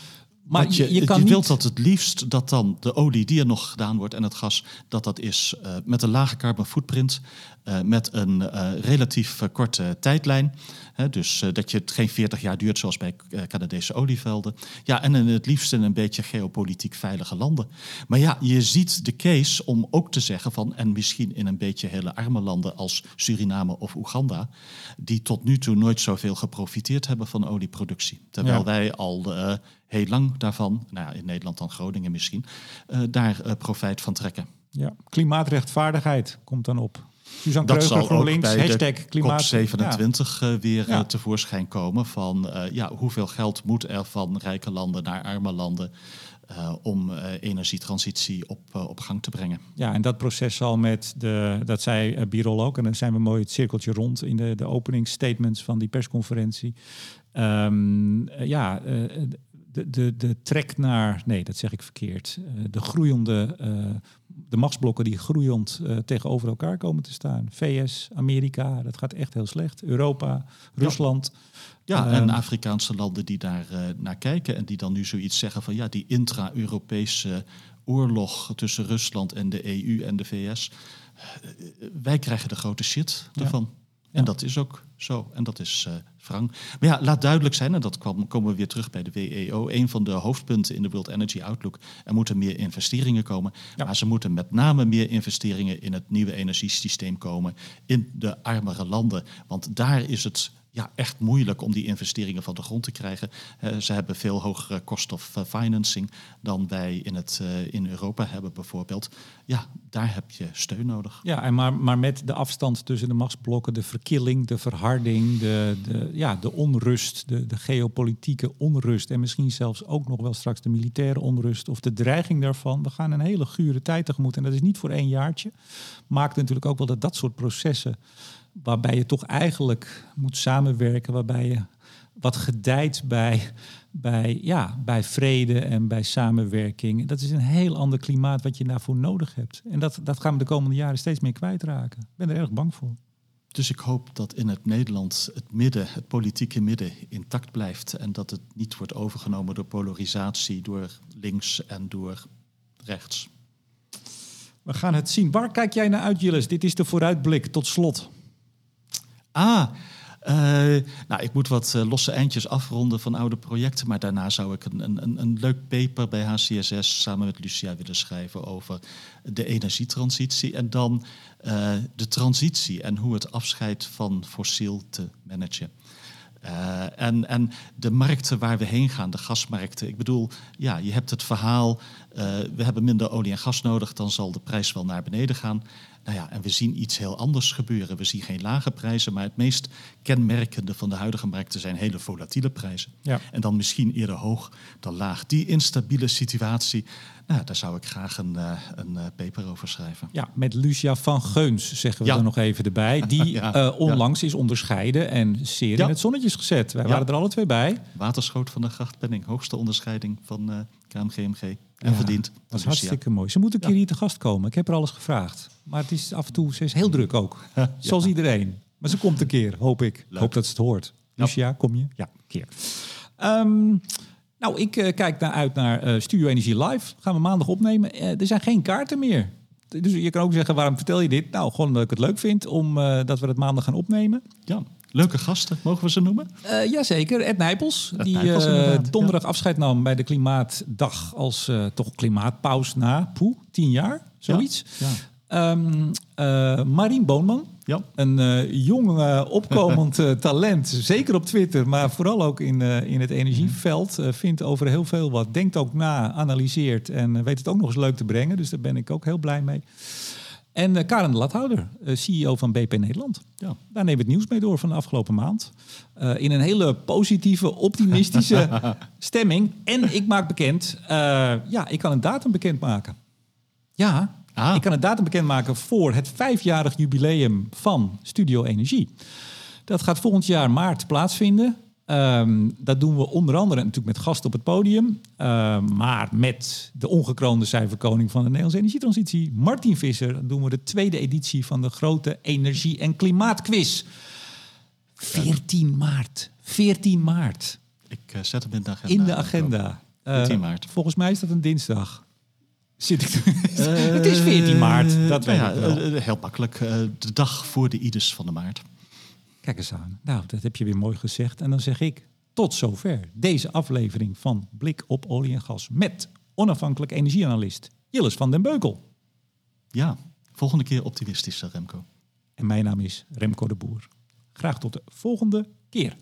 maar je, je, kan je wilt dat het liefst dat dan de olie die er nog gedaan wordt en het gas, dat dat is uh, met een lage carbon footprint, met een uh, relatief korte tijdlijn. Hè, dus dat je het geen 40 jaar duurt zoals bij Canadese olievelden. Ja, en het liefst in een beetje geopolitiek veilige landen. Maar ja, je ziet de case om ook te zeggen van, en misschien in een beetje hele arme landen als Suriname of Oeganda, die tot nu toe nooit zoveel geprofiteerd hebben van olieproductie. Terwijl ja. wij al heel lang daarvan, nou ja, in Nederland dan Groningen misschien, uh, daar uh, profijt van trekken. Ja, klimaatrechtvaardigheid komt dan op. Suzanne dat Kreuger, zal ook bij hashtag de klimaat. 27 ja. uh, weer ja. tevoorschijn komen van ja, hoeveel geld moet er van rijke landen naar arme landen uh, om uh, energietransitie op, uh, op gang te brengen. Ja, en dat proces zal met de, dat zei Birol ook, en dan zijn we mooi het cirkeltje rond in de, de openingsstatements van die persconferentie. Um, ja, de, de, de trek naar, nee, dat zeg ik verkeerd, de groeiende, de machtsblokken die groeiend uh, tegenover elkaar komen te staan. VS, Amerika, dat gaat echt heel slecht. Europa, Rusland. Ja, ja en Afrikaanse landen die daar naar kijken en die dan nu zoiets zeggen van ja, die intra-Europese oorlog tussen Rusland en de EU en de VS. wij krijgen de grote shit ervan. Ja. En dat is ook zo. En dat is uh, wrang. Maar ja, laat duidelijk zijn, en dat kwam, komen we weer terug bij de WEO. Een van de hoofdpunten in de World Energy Outlook. Er moeten meer investeringen komen. Ja. Maar ze moeten met name meer investeringen in het nieuwe energiesysteem komen. In de armere landen. Want daar is het ja, echt moeilijk om die investeringen van de grond te krijgen. Eh, ze hebben veel hogere cost of eh, financing dan wij in, het, eh, in Europa hebben bijvoorbeeld. Ja, daar heb je steun nodig. Ja, en maar, maar met de afstand tussen de machtsblokken, de verkilling, de verharding, de, de, ja, de onrust, de, de geopolitieke onrust en misschien zelfs ook nog wel straks de militaire onrust of de dreiging daarvan. We gaan een hele gure tijd tegemoet en dat is niet voor één jaartje. Maakt natuurlijk ook wel dat dat soort processen waarbij je toch eigenlijk moet samenwerken, waarbij je wat gedijt bij, bij, ja, bij vrede en bij samenwerking. Dat is een heel ander klimaat wat je daarvoor nodig hebt. En dat, dat gaan we de komende jaren steeds meer kwijtraken. Ik ben er erg bang voor. Dus ik hoop dat in het Nederland het midden, het politieke midden, intact blijft. En dat het niet wordt overgenomen door polarisatie, door links en door rechts. We gaan het zien. Waar kijk jij naar uit, Jillis? Dit is de vooruitblik tot slot. Ah, uh, nou, ik moet wat uh, losse eindjes afronden van oude projecten. Maar daarna zou ik een, een, een leuk paper bij HCSS samen met Lucia willen schrijven over de energietransitie. En dan uh, de transitie en hoe het afscheid van fossiel te managen. En, en de markten waar we heen gaan, de gasmarkten. Ik bedoel, ja, je hebt het verhaal, we hebben minder olie en gas nodig, dan zal de prijs wel naar beneden gaan. Nou ja, en we zien iets heel anders gebeuren. We zien geen lage prijzen, maar het meest kenmerkende van de huidige markten zijn hele volatiele prijzen. Ja. En dan misschien eerder hoog dan laag. Die instabiele situatie, nou, daar zou ik graag een, uh, een uh, paper over schrijven. Ja, met Lucia van Geuns zeggen we ja. er nog even erbij. Die ja, uh, onlangs is onderscheiden en zeer in het zonnetje is gezet. Wij waren er alle twee bij. Waterschoot van de Grachtpenning, hoogste onderscheiding van KMGMG. En verdiend. Dat is hartstikke mooi. Ze moet een keer hier te gast komen. Ik heb er alles gevraagd. Maar het is af en toe, ze is heel druk ook. Zoals iedereen. Maar ze komt een keer, hoop ik. Leuk. Hoop dat ze het hoort. Lucia, kom je? Ja, een keer. Um, nou, ik uh, kijk naar uit naar uh, Studio Energie Live. Gaan we maandag opnemen. Uh, er zijn geen kaarten meer. Dus je kan ook zeggen, waarom vertel je dit? Nou, gewoon omdat ik het leuk vind, omdat dat we het maandag gaan opnemen. Ja. Leuke gasten, mogen we ze noemen? Uh, jazeker, Ed Nijpels. Ed die Nijpels, uh, donderdag ja. afscheid nam bij de Klimaatdag als uh, toch klimaatpauze na, poeh, tien jaar, zoiets. Ja. Um, Marien Boonman, ja. een jong opkomend talent, zeker op Twitter, maar vooral ook in, in het energieveld. vindt over heel veel wat, denkt ook na, analyseert en weet het ook nog eens leuk te brengen. Dus daar ben ik ook heel blij mee. En uh, Karen de Lathouder, uh, CEO van BP Nederland. Ja. Daar nemen we het nieuws mee door van de afgelopen maand. Uh, in een hele positieve, optimistische stemming. En ik maak bekend, ja, ik kan een datum bekendmaken. Ja, ah. ik kan een datum bekendmaken voor het vijfjarig jubileum van Studio Energie. Dat gaat volgend jaar maart plaatsvinden. Um, dat doen we onder andere natuurlijk met gasten op het podium. Uh, maar met de ongekroonde cijferkoning van de Nederlandse energietransitie, Martin Visser, doen we de tweede editie van de grote energie- en klimaatquiz. 14 maart. 14 maart. Ik uh, zet hem in de agenda. In de agenda. 14 uh, maart. Volgens mij is dat een dinsdag. Zit ik het is 14 maart. Dat weet ja, ik wel. heel makkelijk. de dag voor de Ides van de maart. Kijk eens aan. Nou, dat heb je weer mooi gezegd. En dan zeg ik tot zover deze aflevering van Blik op olie en gas met onafhankelijk energieanalist Jilles van den Beukel. Ja, volgende keer optimistischer Remco. En mijn naam is Remco de Boer. Graag tot de volgende keer.